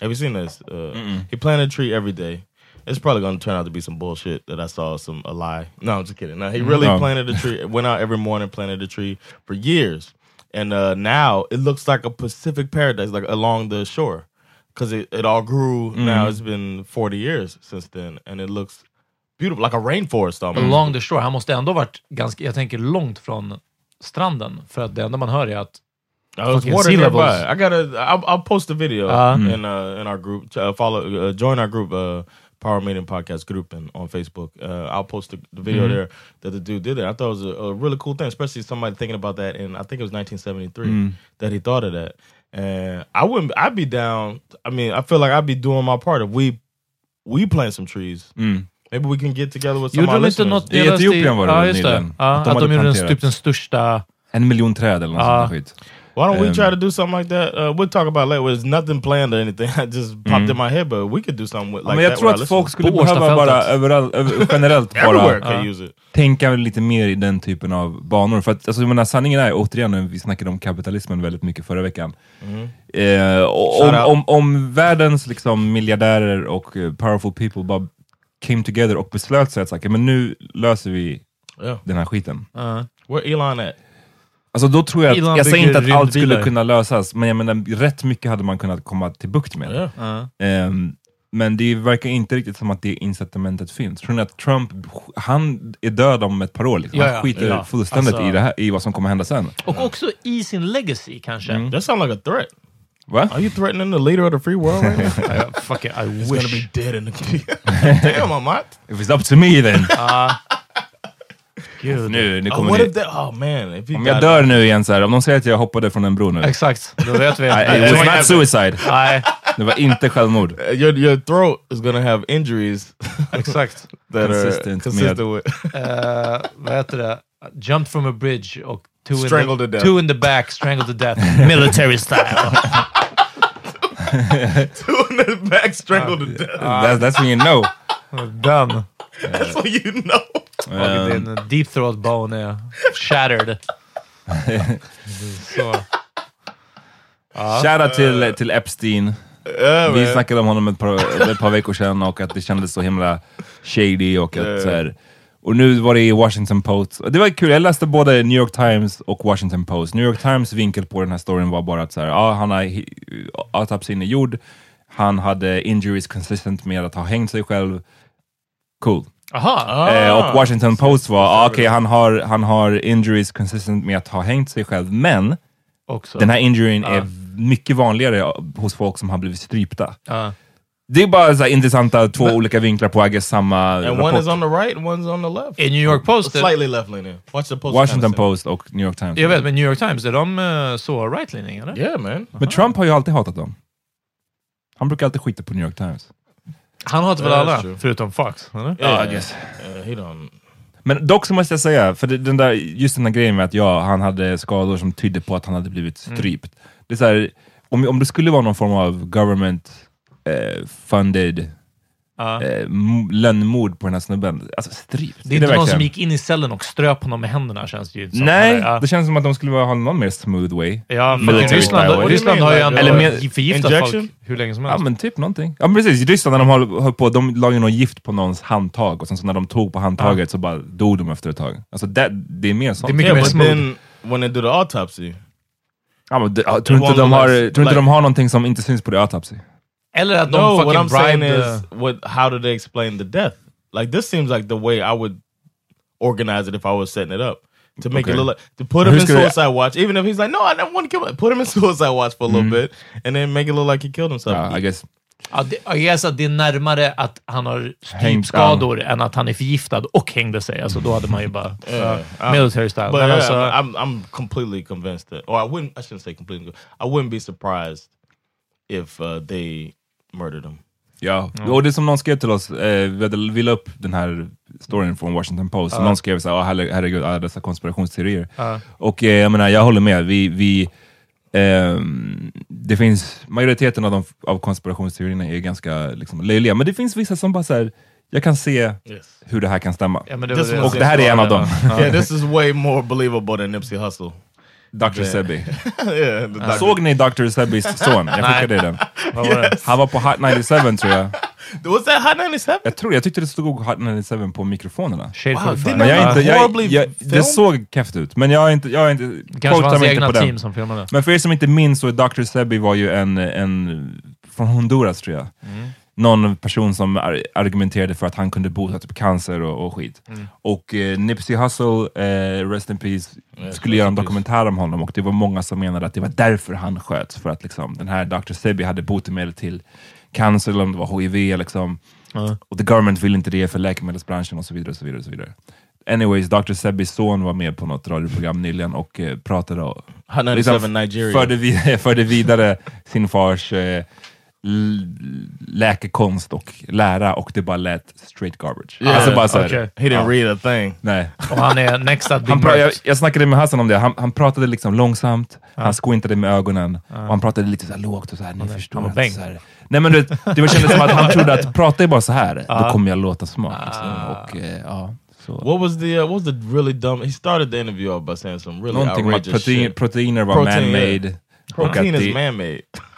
Have you seen this? Uh, he planted a tree every day. It's probably going to turn out to be some bullshit that I saw some a lie. No, I'm just kidding. No, he really No. planted a tree. Went out every morning, planted a tree for years, and uh, now it looks like a Pacific paradise, like along the shore, because it, it all grew. Now it's been 40 years since then, and it looks beautiful, like a rainforest almost. Along the shore. Han måste ändå varit ganska, jag tänker långt från stranden. För att det enda man hör är att I was fucking water sea nearby. levels. I gotta. I'll, I'll post a video Uh, in uh, in our group. Uh, follow, uh, join our group, uh, Power Meeting Podcast group, and on Facebook. Uh, I'll post the, the video there that the dude did it. I thought it was a, a really cool thing, especially somebody thinking about that. And I think it was 1973 that he thought of that. And I wouldn't. I'd be down. I mean, I feel like I'd be doing my part if we we plant some trees. Mm. Maybe we can get together with some Gjorde of our de inte listeners. något... I jag läste Etiopien var det ja, väl just det. nyligen? Ja, Att de att de hade gjorde den, planterat. typ den största... En miljon träd eller något Ja. sånt där skit. Why don't we Um, try to do something like that? Uh, we'll talk about it later. There's nothing planned or anything. I just popped in my head, but we could do something with like men jag that. tror att folk skulle behöva bara överallt, över, generellt Everywhere bara can use it. tänka lite mer i den typen av banor. För att alltså, jag menar, sanningen är, återigen, vi snackade om kapitalismen väldigt mycket förra veckan. Eh, och, Shout om, om, om världens liksom, miljardärer och eh, powerful people bara came together och beslöt sig att säga, men nu löser vi Yeah. den här skiten. Ja. Where Elon at? Alltså då tror jag, att, jag säger inte att allt skulle kunna lösas, men jag menar, rätt mycket hade man kunnat komma till bukt med. Yeah. Ja. Ehm, men det verkar inte riktigt som att det incitamentet finns. Tror ni att Trump, han är död om ett par år? Liksom. Ja, Han ja. skiter Ja. fullständigt Alltså- i, det här, i vad som kommer hända sen. Och också i sin legacy kanske. That sounds like a threat. Va? Are you threatening the leader of the free world right now? I, fucking, I He's wish. gonna be dead in the Damn, Amat. If it's up to me then. Gud. nu, nu Oh, kommer what ni. that? Oh man, if he Om jag dör nu igen så här, om de säger att jag hoppade från en bro nu. Exakt, då vet vi. I, it was not suicide. Nej, Det var inte självmord. Uh, your your throat is gonna have injuries exakt. that Consistent are consistent med- with. Uh, vad heter det? Jumped from a bridge och two, in Strangled the, to death. two in the back, strangled to death. Military style. Two in the back strangled to death. That's, that's when you know. Done. That's what you know. Och din deep throat bone är shattered. Så. Shoutout till, till Epstein. Yeah, Vi man. snackade om honom ett par, ett par veckor sedan och att det kändes så himla shady och att så här, och nu var det i Washington Post. Det var kul, jag läste både New York Times och Washington Post. New York Times vinkel på den här storyn var bara att så här, ja, han har, autopsin är gjord, han hade injuries consistent med att ha hängt sig själv. Cool. Aha. Eh, och Washington Post var, ah, okej han, har, han har injuries consistent med att ha hängt sig själv, men Också. den här injuryn är mycket vanligare hos folk som har blivit strypta. Ja. Det är bara så intressanta två olika vinklar på I guess, samma And rapport. one is on the right, one's on the left. I New York Post, slightly left leaning. Watch the post. Washington Post och New York Times. jag vet, men New York Times, är de uh, så right-leaning. Yeah, man. Men Trump har ju alltid hatat dem. Han brukar alltid skita på New York Times. Han hatar väl alla, that's true. förutom Fox? Eller? Yeah, I guess. Uh, he don't. Men dock så måste jag säga, för det, den där, just den där grejen med att ja, han hade skador som tydde på att han hade blivit Mm. strypt. Det är så här, om, om det skulle vara någon form av government eh, funded Ja. eh, m- lönnmord på den här snubben, alltså strypt. Det är inte någon verkligen- som gick in i cellen och ströp honom med händerna känns det ju som. Nej, ja. det känns som att de skulle ha någon mer smooth way. Ja, för Military Ryssland. Ryssland har ju ändå Eller förgiftat injection? folk hur länge som Ja helst. men typ någonting. Ja men precis, i Ryssland när de höll, höll på, de la ju något gift på någons handtag och sen så när de tog på handtaget så bara dog de efter ett tag. Alltså det, det är mer sånt. Det är mycket Yeah, mer smooth. then when they do the autopsy, ja, men det, ja, tror inte de har, tror inte like- de har någonting som inte syns på det autopsy? Eller att de no. What I'm saying bribed... is, what? How do they explain the death? Like this seems like the way I would organize it if I was setting it up to make Okay. it look like to put him in gonna- suicide watch. Even if he's like, no, I don't want to kill him. Put him in suicide watch for a little bit, and then make it look like he killed himself. Ja, I guess. Ja, det, jag guess att det är närmare att han har Hängt strypskador än att han är förgiftad och hängde sig. Alltså då hade man ju bara... Yeah. ja, military style. But yeah, alltså, I'm, I'm completely convinced that, or I wouldn't. I shouldn't say completely. I wouldn't be surprised if uh, they murdered him. Ja, och det är som någon skrev till oss, eh, vi, hade, vi la upp den här storyn från Washington Post, och någon skrev så här, "Ah, herre- herregud, alla dessa konspirationsteorier. Och eh, jag menar, jag håller med, vi, vi ehm, det finns, majoriteten av, de, av konspirationsteorierna är ganska liksom, löjliga, men det finns vissa som bara så här, jag kan se Yes. hur det här kan stämma. men det Och det här är en av dem. yeah, this is way more believable than Nipsey Hussle. Dr. Sebi. yeah, doctor- Såg ni Dr. Sebis son? Jag skickade den. Det? Han var på Hot 97 tror jag. Was that Hot 97? Jag tror, jag tyckte det stod Hot 97 på mikrofonerna. Shade Wow, 45. didn't Men jag är inte, jag, jag, det såg keft ut, men jag är inte, jag är inte, Det kanske var hans egna på den. team som filmade. Men för er som inte minns så Dr. Sebi var ju en, en från Honduras tror jag. Mm. Någon person som ar argumenterade för att han kunde bota typ cancer och, och skit. Mm. Och eh, Nipsey Hussle, eh, Rest in Peace, skulle göra en dokumentär om honom och det var många som menade att det var därför han sköts. För att liksom, den här Dr. Sebi hade botemedel till cancer, eller om det var HIV. Liksom. Och the government vill inte det för läkemedelsbranschen och så vidare. Och så vidare, och så vidare. Anyways, Dr. Sebis son var med på något radioprogram nyligen och eh, pratade och Hot 97 Nigeria. förde, vid, förde vidare sin fars eh, läkekonst och lära och det bara lät straight garbage. Yeah, alltså bara så här, okej. He didn't read a thing. nej. Och han är next at Han pra, jag, jag snackade med Hassan om det, han, han pratade liksom långsamt, han squintade med ögonen och han pratade lite så här lågt och så här, ni förstår bäng. så här. Nej men det, det var kändes som att han trodde att prata jag bara så här, då kommer jag låta smart. Liksom. Och, eh, ja, så. What was the uh, what was the really dumb? He started the interview off by saying some really Någonting outrageous protein, shit. proteiner var Protein, man-made. Att Protein is det,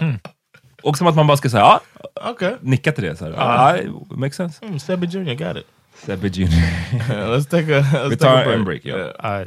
man-made. och som att man bara ska säga, ja, Okay. nicka till det. Så här. Ja, makes sense. Mm, Sebby Jr. got it. Sebbe Jr. let's take a let's take a break. break, ja. Yeah.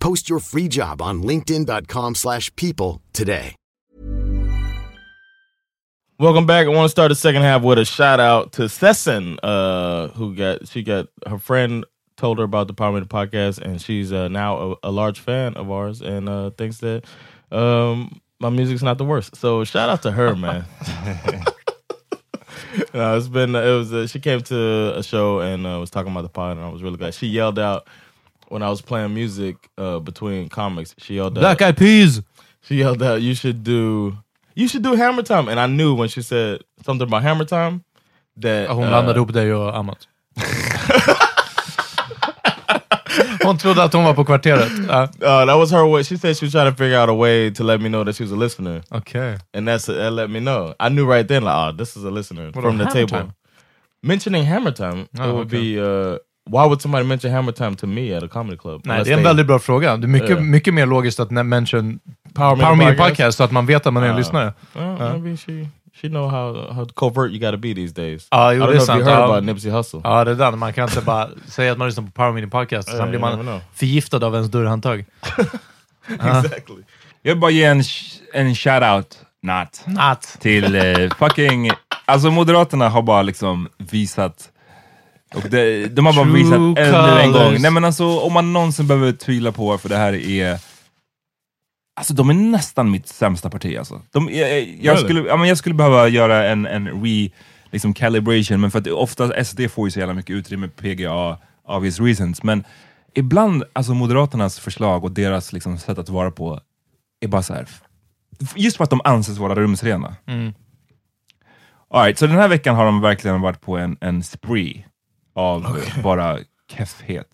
Post your free job on linkedin.com/people slash people today. Welcome back. I want to start the second half with a shout out to Sesson, uh, who got she got her friend told her about the Power Minute podcast, and she's uh, now a, a large fan of ours and uh, thinks that um, my music's not the worst. So shout out to her, man. no, it's been it was uh, she came to a show and uh, was talking about the pod, and I was really glad. She yelled out when I was playing music uh, between comics. She yelled out, Black Eyed Peas. She yelled out, "You should do, you should do Hammer Time." And I knew when she said something about Hammer Time that Hon uh, blandade ihop dig och Amat. hon trodde att hon var på kvarteret. Ja. Uh, that was her way. She said she was trying to figure out a way to let me know that she was a listener. Okay. And that's that let me know. I knew right then, like, oh, this is a listener What from the table. Time? Mentioning Hammer Time, Oh, it would okay. be, uh, why would somebody mention Hammer Time to me at a comedy club? Nej, det är en they- väldigt bra fråga. Det är mycket, Ja. mycket mer logiskt att mention Power Power Meter Podcast? Podcast så att man vet att man är en Uh, lyssnare. well, Maybe she she know how how covert you gotta be these days. Ja, I jo don't det är know if sant. you heard Ja. about Nipsey Hussle. Ja, det är den. Man kan inte bara säga att man lyssnar på Power Meter Podcast, sen blir man förgiftad av ens dörrhandtag. exactly. Jag vill bara ge en, en shout-out, not, Not. till eh, fucking... Alltså Moderaterna har bara liksom visat... Och det, de har bara True visat ännu en gång. Nej men alltså om man någonsin behöver tvivla på, för det här är... Alltså de är nästan mitt sämsta parti alltså. De, jag, jag, skulle, ja, men jag skulle behöva göra en, en re liksom calibration, men för att ofta SD får ju så jävla mycket utrymme PGA, obvious reasons. Men ibland, alltså Moderaternas förslag och deras liksom, sätt att vara på är bara så här. Just för att de anses vara rumsrena. Mm. All right, så den här veckan har de verkligen varit på en, en spree av bara keffhet.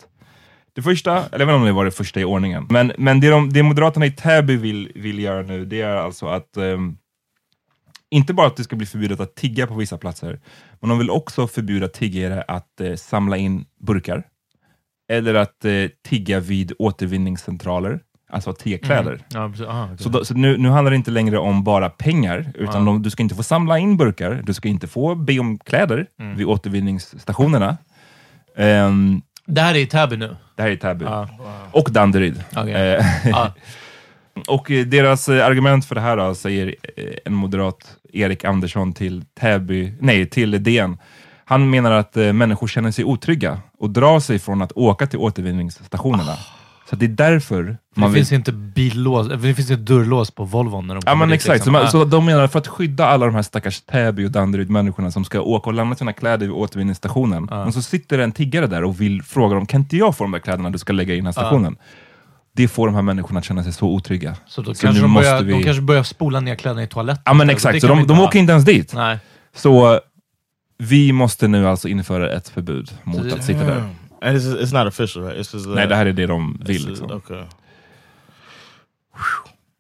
Det första, eller jag vet inte om det var det första i ordningen, men, men det, de, det Moderaterna i Täby vill, vill göra nu, det är alltså att ehm, inte bara att det ska bli förbjudet att tigga på vissa platser, men de vill också förbjuda tiggare att eh, samla in burkar. Eller att eh, tigga vid återvinningscentraler, alltså att tigga kläder. Ja, precis. Aha, okej. Så, då, så nu, nu handlar det inte längre om bara pengar, utan Ja. de, du ska inte få samla in burkar, du ska inte få be om kläder Mm. vid återvinningsstationerna. Ehm, Det här är i Täby nu. det här är Täby. Ja. Och Danderyd. Okej. Eh, Ja. och eh, deras eh, argument för det här då, säger eh, en moderat, Erik Andersson, till Täby, nej, till DN. Han menar att eh, människor känner sig otrygga och drar sig från att åka till återvinningsstationerna. Så det är därför Det man vill... finns inte billås, det finns inte dörrlås på Volvon när de Ja kommer men dit, exakt, liksom. så, man, Ja. så de menar för att skydda alla de här stackars Täby och Danderyd-människorna som ska åka och lämna sina kläder vid återvinningsstationen. Ja. Men så sitter det en tiggare där och vill fråga dem, kan inte jag få de där kläderna du ska lägga i den här stationen? det får de här människorna att känna sig så otrygga. Så då Så kanske de, börjar, vi- de kanske börjar spola ner kläderna i toaletten. Ja men Det exakt, så de, de åker inte ens dit. Nej. Så vi måste nu alltså införa ett förbud mot att sitta där. And it's, it's not official, right? It's just, uh, Nej, det här är det de it's vill. Liksom. Okay.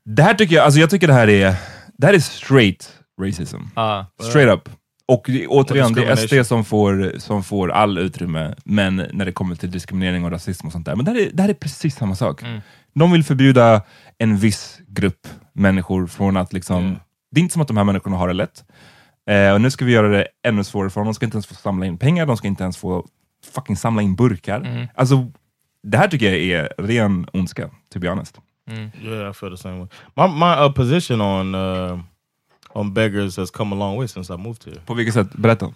Det här tycker jag, alltså jag tycker det här är, det här är straight racism. Ja. Straight up. Och det, återigen, det är. SD som får, som får all utrymme, men när det kommer till diskriminering och rasism och sånt där. Men det här är, det här är precis samma sak. Mm. De vill förbjuda en viss grupp människor från att liksom... Mm. Det är inte som att de här människorna har det lätt. Eh, och nu ska vi göra det ännu svårare för dem. De ska inte ens få samla in pengar, de ska inte ens få fucking samla in burkar. Mm. Alltså, det här tycker jag är ren ondska, to be honest. Yeah, I feel the same way. My my uh, position on uh, on beggars has come a long way since I moved here. På vilket sätt? Berätta.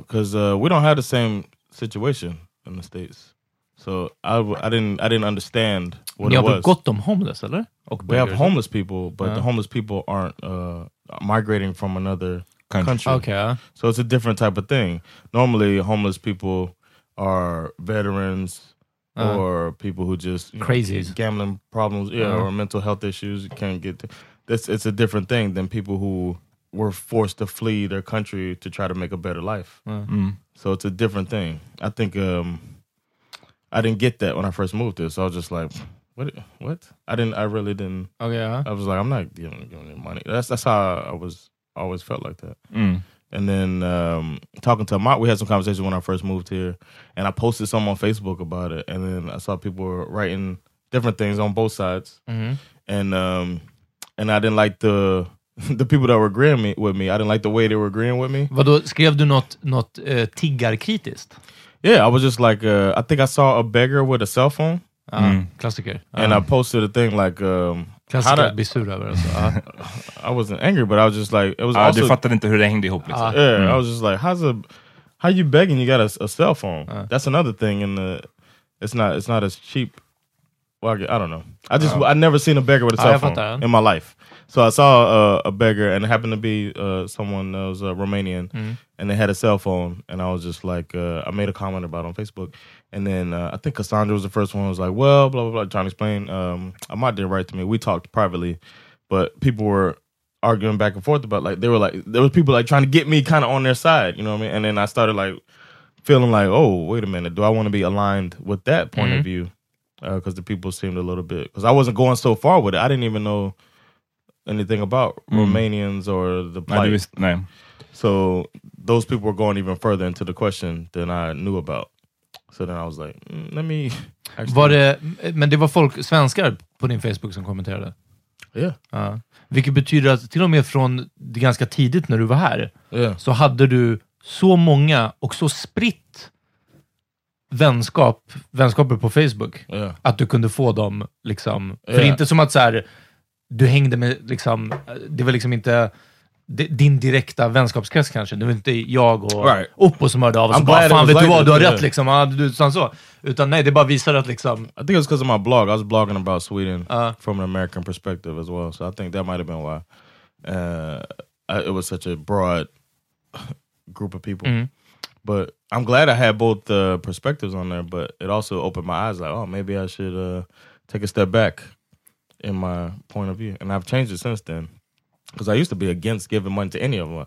Because uh, we don't have the same situation in the states, so I, I didn't I didn't understand what Ni it was. gott om homeless, eller? Och we have homeless people, but Yeah. the homeless people aren't uh, migrating from another Country. country. Okay. So it's a different type of thing. Normally, homeless people are veterans Uh. or people who just crazy gambling problems, yeah, Uh. or mental health issues. You can't get. To, this it's a different thing than people who were forced to flee their country to try to make a better life. Mm. So it's a different thing. I think um, I didn't get that when I first moved here. So I was just like, what? What? I didn't. I really didn't. Okay, yeah. I was like, I'm not giving, giving them money. That's that's how I was always felt like that. Mm. And then um, talking to Amat, we had some conversation when I first moved here, and I posted some on Facebook about it. And then I saw people were writing different things on both sides, Mhm. and um, and I didn't like the the people that were agreeing me, with me. I didn't like the way they were agreeing with me. Vadå, skrev du något, något eh, tiggarkritiskt? Yeah, I was just like, uh, I think I saw a beggar with a cell phone, Ja, Mm. Klassiker. and Ja. I posted a thing like, um, how Klassiker to- att bli sur över. Alltså. I wasn't angry, but I was just like, it was Ja, also du fattade inte hur det hängde ihop. Liksom. Ah. Yeah, Mm. I was just like, how's a how you begging? You got a, a cell phone. Uh. That's another thing, and it's not it's not as cheap. Well, I, I don't know. I just I never seen a beggar with a Ah, cell jag phone in my life. So I saw uh, a beggar, and it happened to be uh, someone that was uh, Romanian, Mm. and they had a cell phone, and I was just like, uh, I made a comment about it on Facebook, and then uh, I think Cassandra was the first one. who was like, well, blah blah blah, trying to explain. Um, Ahmad didn't write to me. We talked privately, but people were arguing back and forth about like they were like there was people like trying to get me kind of on their side, you know what I mean? And then I started like feeling like, oh, wait a minute, do I want to be aligned with that point Mhm. of view? Because the people seemed a little bit because I wasn't going so far with it. I didn't even know anything about Mm. Romanians or the plight. nej. So those people were going even further into the question than I knew about. So then I was like, mm, let me. Actually, Var det, men det var folk, svenskar på din Facebook som kommenterade? Yeah. Ja. Vilket betyder att till och med från det ganska tidigt när du var här, Yeah. så hade du så många och så spritt vänskap, vänskaper på Facebook, Yeah. att du kunde få dem liksom... För Ja. det är inte som att så här, du hängde med, liksom, det var liksom inte din direkta vänskapskrets kanske. Det var inte jag och Right. Oppo som hörde av oss och bara “Fan, vet du vad? Du har rätt” liksom. Ja, du, så, så. Utan nej, det bara visar att liksom... I think it was because of my blog. I was blogging about Sweden Uh. from an American perspective as well. So I think that might have been why uh, I, it was such a broad group of people. Mhm. But I'm glad I had both uh, perspectives on there. But it also opened my eyes, like, oh, maybe I should uh, take a step back in my point of view. And I've changed it since then. Because I used to be against giving money to any of them.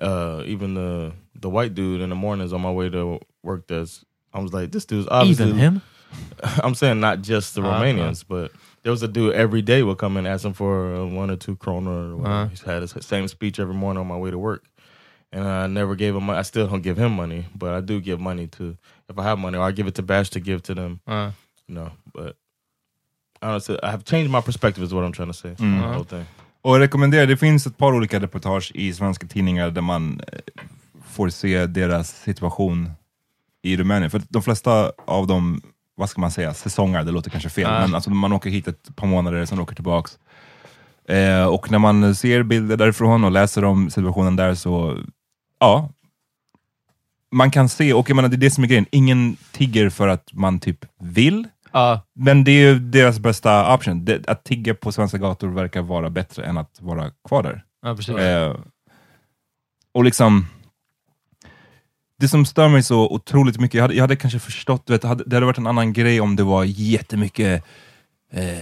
Uh, even the the white dude in the mornings on my way to work. That's I was like, this dude's obviously Even him? I'm saying not just the Uh, Romanians, but there was a dude every day would come in asking for uh, one or two kroner. Or. Uh-huh. He's had his same speech every morning on my way to work, and I never gave him. Money. I still don't give him money, but I do give money to if I have money, or I give it to Bash to give to them. You know, but honestly, I have changed my perspective. Is what I'm trying to say. Mm. The whole thing. Och rekommenderar, det finns ett par olika reportage i svenska tidningar där man eh, får se deras situation i Rumänien. För de flesta av dem, vad ska man säga, säsonger, det låter kanske fel, Ja. men alltså man åker hit ett par månader, sen åker tillbaks. Eh, och när man ser bilder därifrån och läser om situationen där så, ja. Man kan se, och jag menar det är det som är grejen, ingen tigger för att man typ vill, Ja. men det är ju deras bästa option. Det, att tigga på svenska gator verkar vara bättre än att vara kvar där. Ja. Eh, och liksom, det som stör mig så otroligt mycket, jag hade, jag hade kanske förstått, vet, hade, det hade varit en annan grej om det var jättemycket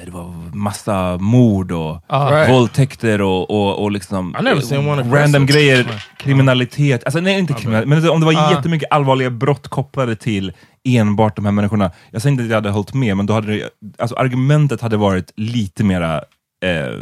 det var massa mord och Ah. Right. våldtäkter och, och, och liksom eh, random grejer, kriminalitet. Alltså nej, inte kriminalitet, men om det var Ah. jättemycket allvarliga brott kopplade till enbart de här människorna. Jag säger inte att jag hade hållit med, men då hade det, alltså argumentet hade varit lite mera eh,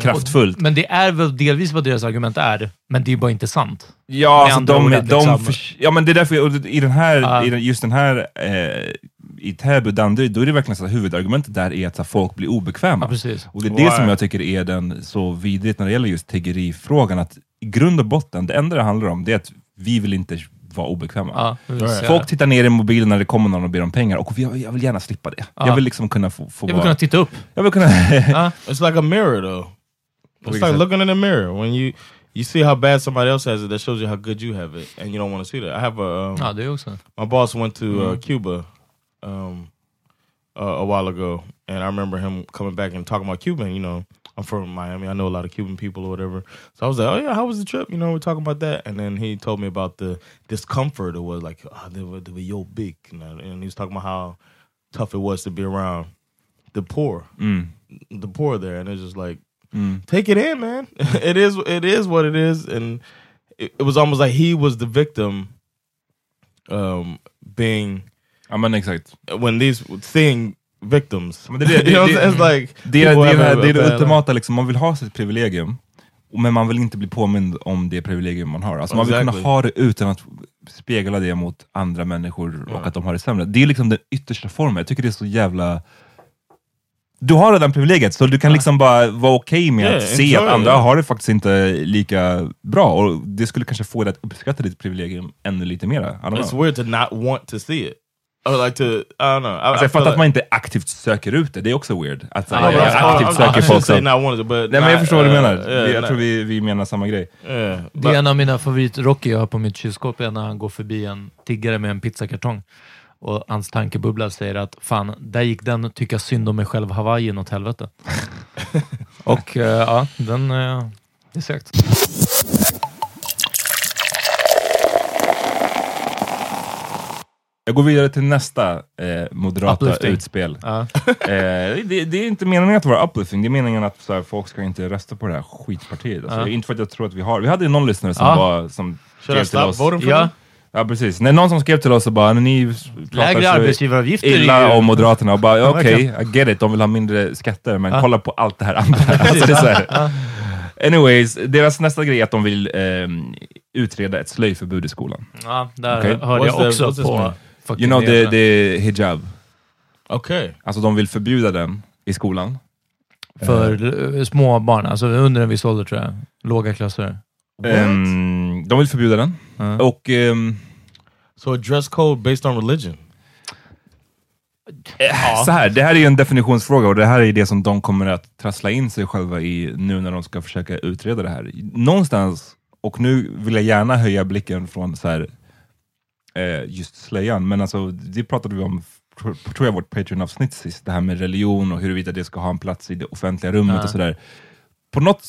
kraftfullt. Men det är väl delvis vad deras argument är, men det är bara inte sant. Ja, alltså de, de, att liksom- förs- ja, men det är därför, jag- i den här, Ja. i den, just den här, eh, i Täby, Danderyd, då är det verkligen så att huvudargumentet där är att så här, folk blir obekväma. Ja, precis. Och det är Why? det som jag tycker är den så vidrigt när det gäller just tiggerifrågan, att i grund och botten, det enda det handlar om, det är att vi vill inte vara obekväma. Ja, Folk tittar ner i mobilen när det kommer någon och ber om pengar, och jag, jag vill gärna slippa det. Ja. Jag vill liksom kunna få, få Jag vill vara... kunna titta upp. Jag vill kunna... It's like a mirror though. It's like looking in a mirror. When you you see how bad somebody else has it, that shows you how good you have it, and you don't want to see that. I have a um, Ja, det också. my boss went to uh, Mm. Cuba um, uh, a while ago, and I remember him coming back and talking about Cuban. You know, I'm from Miami. I know a lot of Cuban people or whatever. So I was like, "Oh yeah, how was the trip?" You know, we're talking about that, and then he told me about the discomfort it was like, oh, they were they were yo big, you know, and he was talking about how tough it was to be around the poor, Mm. the poor there, and it's just like, Mm. take it in, man. it is it is what it is, and it, it was almost like he was the victim, um, being Ja men exakt. when these seeing victims. Men det, är det, it's like är ultimata, liksom, man vill ha sitt privilegium, men man vill inte bli påmind om det privilegium man har. Alltså, Man vill Exactly. kunna ha det utan att spegla det mot andra människor och att de har det sämre. Det är liksom den yttersta formen. Jag tycker det är så jävla... Du har redan privilegiet, så du kan liksom bara vara okej med Yeah, att se att andra har det faktiskt inte lika bra. Och Det skulle kanske få dig att uppskatta ditt privilegium ännu lite mer. I don't know. It's weird to not want to see it. Or like to, I don't know. I, Alltså, I jag fattar like- att man inte aktivt söker ut det, det är också weird. Att, jag ja, ja. aktivt I- I söker shouldn't folk say som... but Nej men jag förstår vad du uh, menar. yeah, jag not- tror vi, vi menar samma grej. Yeah, Det but- är en av mina favorit-Rocky jag har på mitt kylskåp är när han går förbi en tiggare med en pizzakartong. Och hans tankebubbla säger att fan, där gick den tycka synd om mig själv Hawaiian åt helvete. och eh, ja, den... Uh, det är segt. Jag går vidare till nästa eh, moderata Uplifting. utspel. Ja. Eh, det, det är inte meningen att vara uplifting, det är meningen att så här, folk ska inte rösta på det här skitpartiet. Alltså, Ja. Inte för att jag tror att vi har... Vi hade ju någon lyssnare som, Ja. var, som skrev till oss... Ja. Ja precis, när någon som skrev till oss och bara, "När ni pratar så illa om Moderaterna och bara, Ja, okej, verkligen. I get it, de vill ha mindre skatter, men kolla på allt det här andra. alltså, det är så här. Anyways, deras nästa grej är att de vill ehm, utreda ett slöjförbud i skolan. Ja, där Okej. hörde jag också på... fucking You know, the, nyheterna. the hijab. Okay. Alltså de vill förbjuda den i skolan. För eh, små barn, alltså under en viss ålder tror jag. Låga klasser. Ehm, de vill förbjuda den. Ja. Och ehm, So a dress code based on religion. så här, det här är ju en definitionsfråga och det här är det som de kommer att trassla in sig själva i nu när de ska försöka utreda det här. Någonstans, och nu vill jag gärna höja blicken från så här, eh, just slöjan, men alltså det pratade vi om tr- tror jag vårt Patreon-avsnitt sist, det här med religion och huruvida det ska ha en plats i det offentliga rummet Ja. och sådär. På något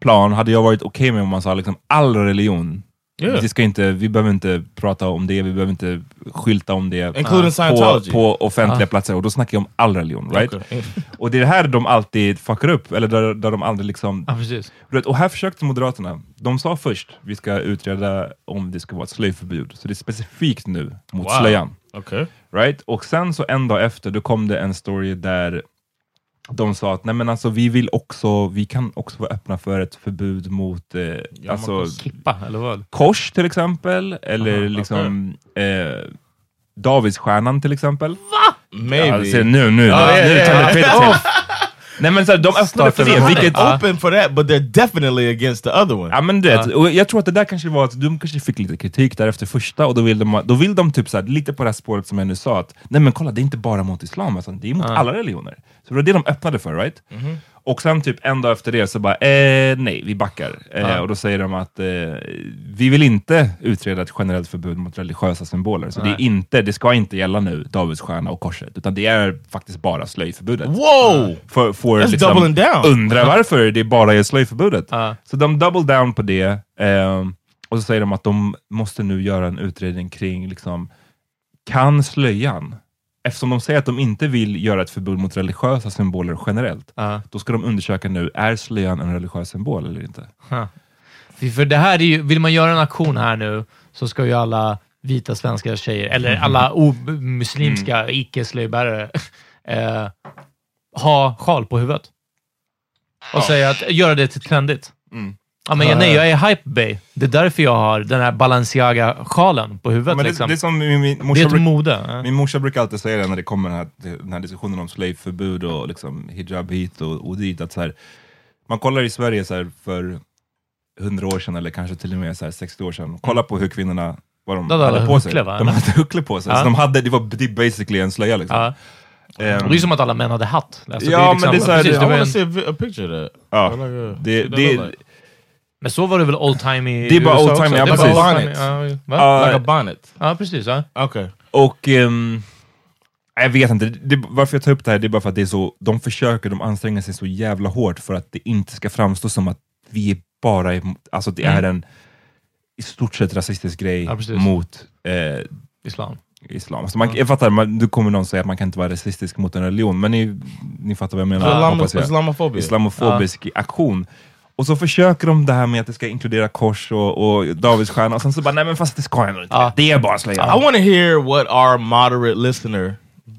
plan hade jag varit okej med om man sa liksom all religion, Yeah. det ska inte, vi behöver inte prata om det, vi behöver inte skylta om det Including på, på offentliga Ja. platser, och då snackar jag om all religion. Right? Okay. Och det är det här de alltid fuckar upp, eller där, där de aldrig liksom... Vet, Och här försökte Moderaterna, de sa först vi ska utreda om det ska vara ett slöjförbud, så det är specifikt nu mot Wow. slöjan. Okay. Right? Och sen så en dag efter, då kom det en story där de sa att nej men alltså vi vill också, vi kan också vara öppna för ett förbud mot eh, alltså, Kippa, eller vad? kors till exempel, eller Aha, liksom eh, Davidsstjärnan till exempel. Maybe. Ja, se, nu, nu, Ja, nu, ja, nu ja, tar ja. det Peter till. Nej men så här, de öppnade för det, vilket... Open for that, but they're definitely against the other one. Ja men du vet, och jag tror att det där kanske var att de kanske fick lite kritik där efter första och då vill de, då vill de typ så här, lite på det här spåret som jag nu sa att nej men kolla det är inte bara mot islam, alltså, det är mot Ja. alla religioner. Så det var det de öppnade för, right? Och sen typ en dag efter det så bara, eh, nej vi backar. Eh. Och då säger de att eh, vi vill inte utreda ett generellt förbud mot religiösa symboler. Så det, är inte, det ska inte gälla nu, Davidsstjärna och korset, utan det är faktiskt bara slöjförbudet. Whoa! För, får That's liksom doubling down. undra varför det bara är slöjförbudet. Ja. Så de double down på det, ehm, och så säger de att de måste nu göra en utredning kring, liksom, kan slöjan eftersom de säger att de inte vill göra ett förbud mot religiösa symboler generellt, Ja. då ska de undersöka nu, är slöjan en religiös symbol eller inte? Ha. För- det här är ju, vill man göra en aktion här nu så ska ju alla vita svenska tjejer, eller Mm. alla muslimska icke-slöjbärare, eh, ha sjal på huvudet. Och säga att, göra det till trendigt. Mm. Ja, men jag, nej, jag är hype bay. Det är därför jag har den här Balenciaga-sjalen på huvudet. Men det, liksom. det är som min, min, Det morsa är ett mode. ja. min morsa brukar alltid säga det när det kommer den här, den här diskussionen om slöjförbud och liksom hijab hit och, och dit, att så här, man kollar i Sverige så här, för hundra år sedan, eller kanske till och med så här, 60 år sedan, kolla på hur kvinnorna vad de De hade hade på sig. huckle, va? De hade huckle på sig. Ja. Så de hade, det var det är basically en slöja. Liksom. Ja. Ehm, Det är ju som att alla män hade hatt. Alltså, Ja, liksom- men det är så här- precis, I det var en- a, picture of that. Ja, det, det. Men så var det väl old time i Det är bara USA old time, också? ja, Det precis. bara old Bonnet. time, ja, va? Ja, like a bonnet. Ja, precis. Ja. Okay. Och ehm, jag vet inte, det, varför jag tar upp det här det är bara för att det är så, de försöker, de anstränger sig så jävla hårt för att det inte ska framstå som att vi är bara, emot- alltså det är en i stort sett rasistisk grej Ja, mot eh, Islam. islam. Så man, Jag fattar, man, du kommer någon säga att man kan inte vara rasistisk mot en religion, men ni, ni fattar vad jag menar. Islam-. Islamophobia. Islamofobisk aktion. Och så försöker de det här med att det ska inkludera kors och, och Davids stjärna, och sen så bara, nej men fast det ska ändå inte. Ja. Det är bara slöja. I want to hear what our moderate listener,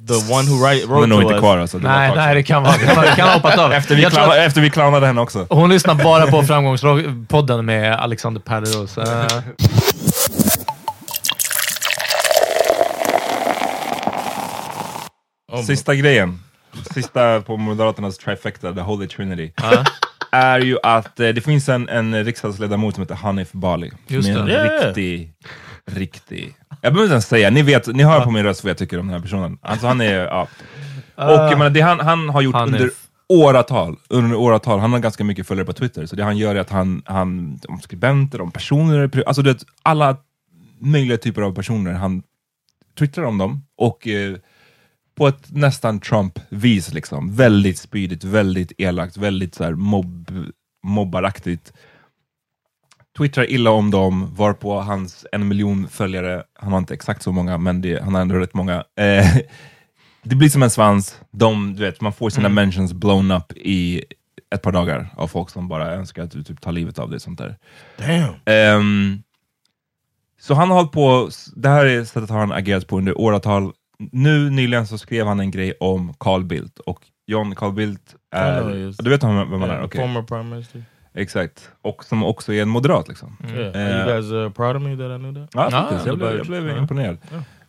the one who write, Hon wrote är nog inte kvar alltså. Det Nej, nej, det kan vara. Det kan, det kan ha hoppat av. Efter vi, Jag clownade, att efter vi clownade henne också. hon lyssnar bara på Framgångspodden med Alexander Pärleros. Uh, Sista grejen, sista på Moderaternas trifecta, the holy trinity, är ju att eh, det finns en, en riksdagsledamot som heter Hanif Bali. Just som är en det. Riktig, riktig... Jag behöver inte ens säga, ni, vet, ni hör på min röst vad jag tycker om den här personen. Alltså han är, ja. Och jag menar, det han, han har gjort Hanif. under åratal, under åratal, han har ganska mycket följare på Twitter, så det han gör är att han, han om skribenter, om personer, alltså det, alla möjliga typer av personer, han twittrar om dem och eh, på ett nästan Trump-vis liksom. Väldigt spydigt, väldigt elakt, väldigt så här mobb, mobbaraktigt. Twittrar illa om dem, varpå hans en miljon följare, han har inte exakt så många, men det, han har ändå rätt många. Eh, det blir som en svans, de, du vet, man får sina mentions blown up i ett par dagar av folk som bara önskar att du typ tar livet av dig. Sånt där. Damn. Ehm, så han har hållit på, det här är sättet han agerat på under åratal. Nu nyligen så skrev han en grej om Carl Bildt och John Carl Bildt är, is. du vet vem vem han Yeah, är? Okej. Former prime minister. Exakt, och som också är en moderat liksom. Yeah. Are Eh, you guys uh, proud of me that I knew that? Ja, Ja, faktiskt. jag, blev, jag blev ja. imponerad.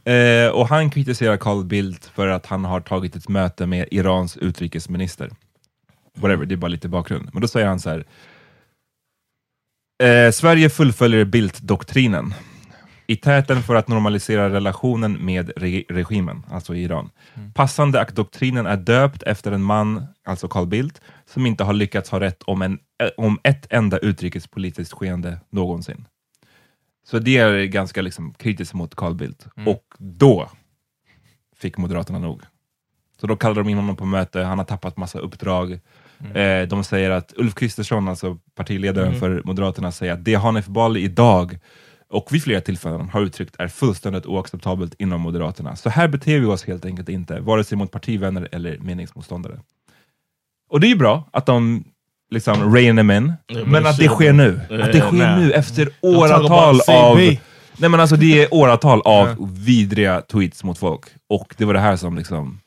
Eh, och han kritiserar Carl Bildt för att han har tagit ett möte med Irans utrikesminister. Whatever, det är bara lite bakgrund. Men då säger han så här. Eh, Sverige fullföljer Bildt-doktrinen i täten för att normalisera relationen med re regimen, alltså Iran. Passande att doktrinen är döpt efter en man, alltså Carl Bildt, som inte har lyckats ha rätt om, en, eh, om ett enda utrikespolitiskt skeende någonsin. Så det är ganska liksom kritiskt mot Carl Bildt. Och då fick Moderaterna nog. Så då kallade de in honom på möte, han har tappat massa uppdrag. Eh, de säger att Ulf Kristersson, alltså partiledaren för Moderaterna, säger att det Hanif Bali idag och vid flera tillfällen har uttryckt är fullständigt oacceptabelt inom Moderaterna. Så här beter vi oss helt enkelt inte, vare sig mot partivänner eller meningsmotståndare. Och det är ju bra att de liksom rein them in, Ja, men att det sker nu. Att det sker nej. nu efter åratal av... Nej men alltså det är åratal av vidriga tweets mot folk. Och det var det här som liksom...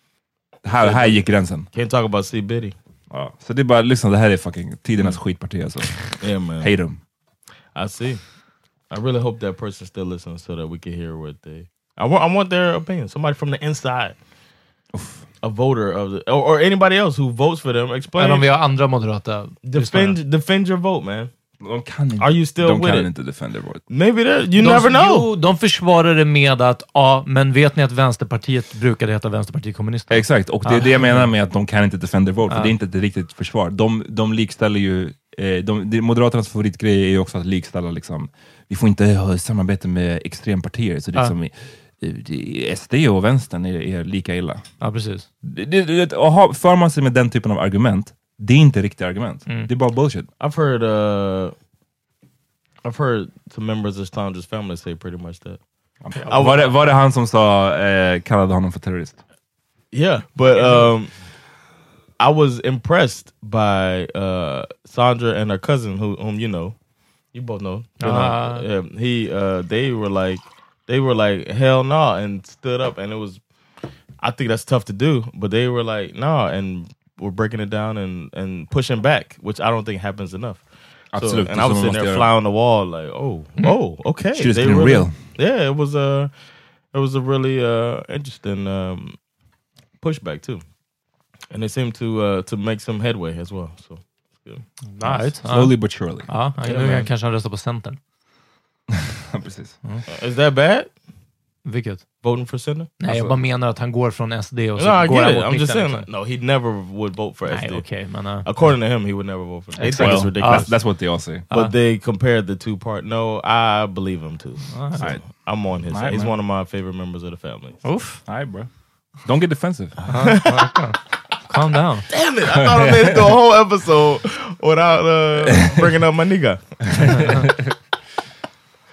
Här, här gick gränsen. Can't talk about C. Biddy. Ja, så det är bara, liksom, det här är fucking tidernas skitparti alltså. Yeah, man. Hate them. I see. I really hope that person still listens so that we can hear what they. I want. I want their opinion. Somebody from the inside, a voter of the, or, or anybody else who votes for them. Explain. Eller om vi har andra moderata lyssnare. defend defend your vote, man. De kan inte, Are you still de with kan it? inte defend their vote. Maybe that you de, never know. Jo, de försvarar det med att, ja, men vet ni att Vänsterpartiet brukade heta Vänsterpartiet Kommunisterna? Exakt, och det är det jag menar med att de kan inte defend their vote, för det är inte ett riktigt försvar. De, de likställer ju, eh, de, det, Moderaternas favoritgrej är ju också att likställa liksom, vi får inte ha samarbete med extrempartier, så det är Ja. som i- i- SD och vänstern är, är lika illa. Ja, precis. Det, det, det, och ha, för man sig med den typen av argument, det är inte riktiga argument. Mm. Det är bara bullshit. I've heard. uh I've heard some members of Sandra's family say pretty much that. Var det, var det han som sa, eh, kallade honom för terrorist? Yeah, but um, I was impressed by uh, Sandra and her cousin, who, whom you know, you both know. You know, Ah. yeah, he, uh, they were like, they were like, hell no, and stood up, and it was. I think that's tough to do, but they were like, nah, and we're breaking it down and and pushing back, which I don't think happens enough. So, and I was sitting there göra. fly on the wall, like, oh, oh, okay. Shit is They getting really- real. Yeah, it was a, it was a really uh, interesting um, pushback too, and they seem to uh, to make some headway as well. So it's good. Nice. Slowly but surely. Ja, ja, Yeah, nu man. kanske han röstar på Centern. Precis. Uh, Is that bad? Vilket? Voting for Center? Nej, jag bara menar att han går från SD och så No, I går get han it. mot I'm just mitten, saying, no, he never would vote for Nej, SD. okej, men... uh, According to him, he would never vote for. They think Exactly. it's ridiculous. That's, that's what they all say. But Uh. they compared the two part. No, I believe him too. Alright. So I'm on his. Alright, He's man. one of my favorite members of the family. Oof. All right, bro. Don't get defensive. Calm down. Damn it! I thought I made it through a whole episode without uh, bringing up my nigga.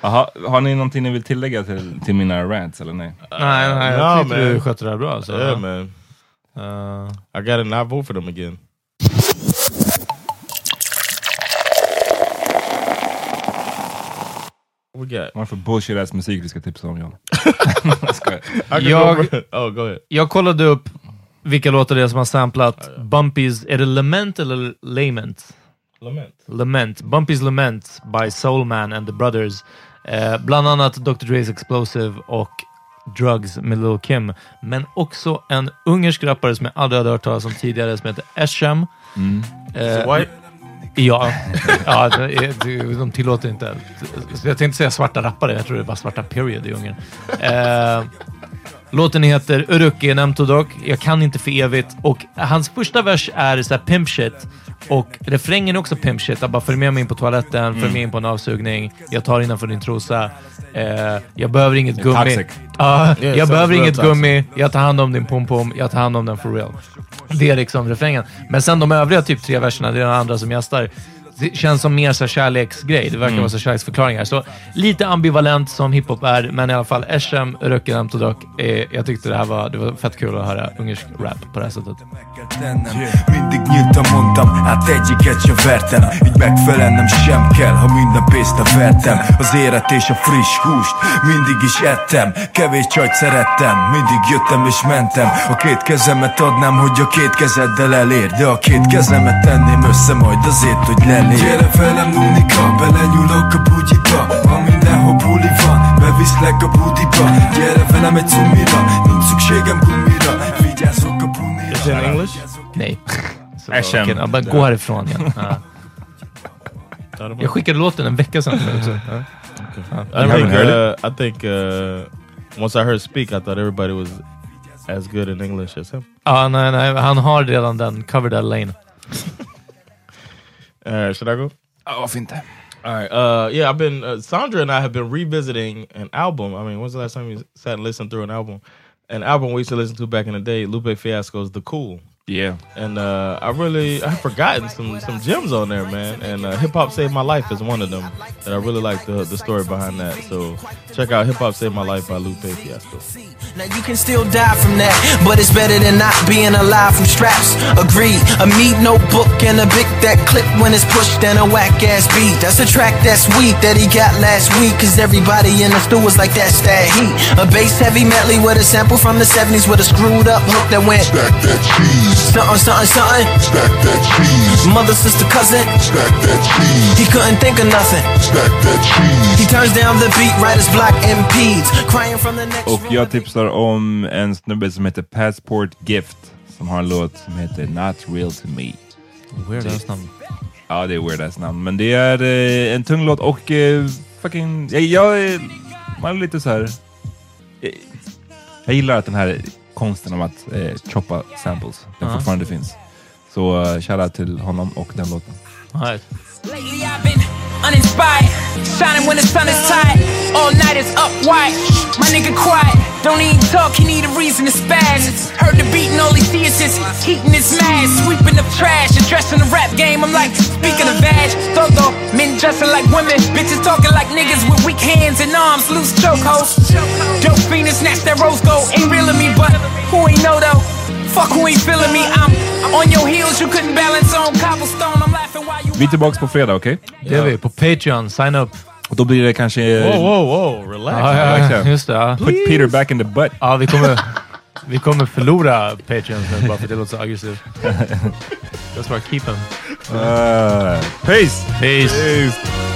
Aha, har ni någonting ni vill tillägga till, till mina rants eller nej? nej, nej, jag tyckte man. du skötte det här bra. Så, yeah, man. Uh, I gotta not vote for them again. Got? Vad är det för bullshit ass musik vi ska tipsa om John? jag oh, go ahead. jag kollade upp vilka låtar det är som har samplat Bumpys, är det Lament eller Lament? Lament. Lament. Bumpy's Lament by Soulman and the Brothers. Eh, bland annat Dr. Dre's Explosive och Drugs med Lil Kim. Men också en ungersk rappare som jag aldrig hade hört talas om tidigare som heter Esham. Eh, White? Ja, ja de tillåter inte. Så jag tänkte säga svarta rappare, jag tror det är bara svarta period i Ungern. Eh, låten heter Uruki Nemtodok. Jag kan inte för evigt. Och hans första vers är så här pimp shit. Och refrängen är också pimp shit. Jag bara följ med mig in på toaletten, följ med in på en avsugning. Jag tar innanför din trosa. Eh, jag behöver inget gummi. toxic. Ja, Yeah, jag behöver inget toxic. gummi. Jag tar hand om din pom-pom. Jag tar hand om den for real. Det är liksom refrängen. Men sen de övriga typ tre verserna, det är den andra som gästar. Det känns som mer så kärleksgrej. Det verkar vara så kärleksförklaringar. Så lite ambivalent som hiphop är, men i alla fall Eshem, Röken, Todok. Eh, jag tyckte det här var, det var fett kul att höra ungersk rap på det här sättet. Mindig nyújtam, mondtam, hát egyiket se vertem Így megfelelnem sem kell, ha minden pénzt vertem Az élet és a friss húst mindig is ettem Kevés csajt szerettem, mindig jöttem és mentem A két kezemet adnám, hogy a két kezeddel elér De a két kezemet tenném össze majd azért, hogy lelér Gyere velem nunika, belenyúlok a bugyiba Ha mindenhol buli van, beviszlek a budiba Gyere velem egy cumira, nincs szükségem gumira Vigyázok a bunira Is it in English? Nej. Så, okej, ja, bara gå härifrån igen. Ja. Jag skickade låten en vecka sedan. I think, uh, I think uh, once I heard speak, I thought everybody was as good in English as him. Ja, nej, nej, han har redan den, cover that lane. Uh, should I go? Varför inte? All right. Uh, yeah, I've been uh, Sandra and I have been revisiting an album. I mean, when's the last time you sat and listened through an album? An album we used to listen to back in the day, Lupe Fiasco's "The Cool," Yeah. and uh, I really I've forgotten some some gems on there, man. And uh, "Hip Hop Saved My Life" is one of them that I really like the the story behind that. So check out "Hip Hop Saved My Life" by Lupe Fiasco. Now you can still die from that, but it's better than not being alive from straps. Agreed. A meat notebook and a big that clip when it's pushed and a whack ass beat. That's a track that's weak that he got last week. Cause everybody in the stew was like that's that heat. A bass heavy medley with a sample from the 70s with a screwed up hook that went Stack that cheese, something, something, something. stack that cheese, Mother, sister, cousin. stack that cheese, He couldn't think of nothing. stack that cheese. He turns down the beat, writer's block impedes. Crying from the next Och jag tipsar om en snubbe som heter Passport Gift. Som har en låt som heter Not Real To Me. Weird ass namn. Ja, det är weird ass namn. Men det är eh, en tung låt och eh, fucking... Jag, jag är... Man är lite så här... eh, jag gillar att den här konsten om att eh, choppa samples, den fortfarande finns. Så uh, shoutout till honom och den låten. Right. Uninspired, shining when the sun is tight. All night is up white. My nigga quiet, don't even talk. He need a reason to spaz. Heard the beat and all he see is just heating his mask, sweeping up trash, addressing the rap game. I'm like speaking of vag, Though men dressing like women, bitches talking like niggas with weak hands and arms, loose chokeholds. Dope fiends snatch that rose gold. Ain't real me, but who ain't know though? Fuck who ain't feeling me, I'm on your heels. You couldn't balance on cobblestone. I'm you. Vi är tillbaka på fredag, okej? Det är vi på Patreon. Sign up. Och då blir det kanske... Whoa, whow, whoa, relax. Ja, ja, verkligen. just det. Ja. Put Peter back in the butt. Ja, vi kommer, vi kommer förlora Patreons nu bara för att det låter så aggressivt. That's why I keep them. Uh, peace! Peace!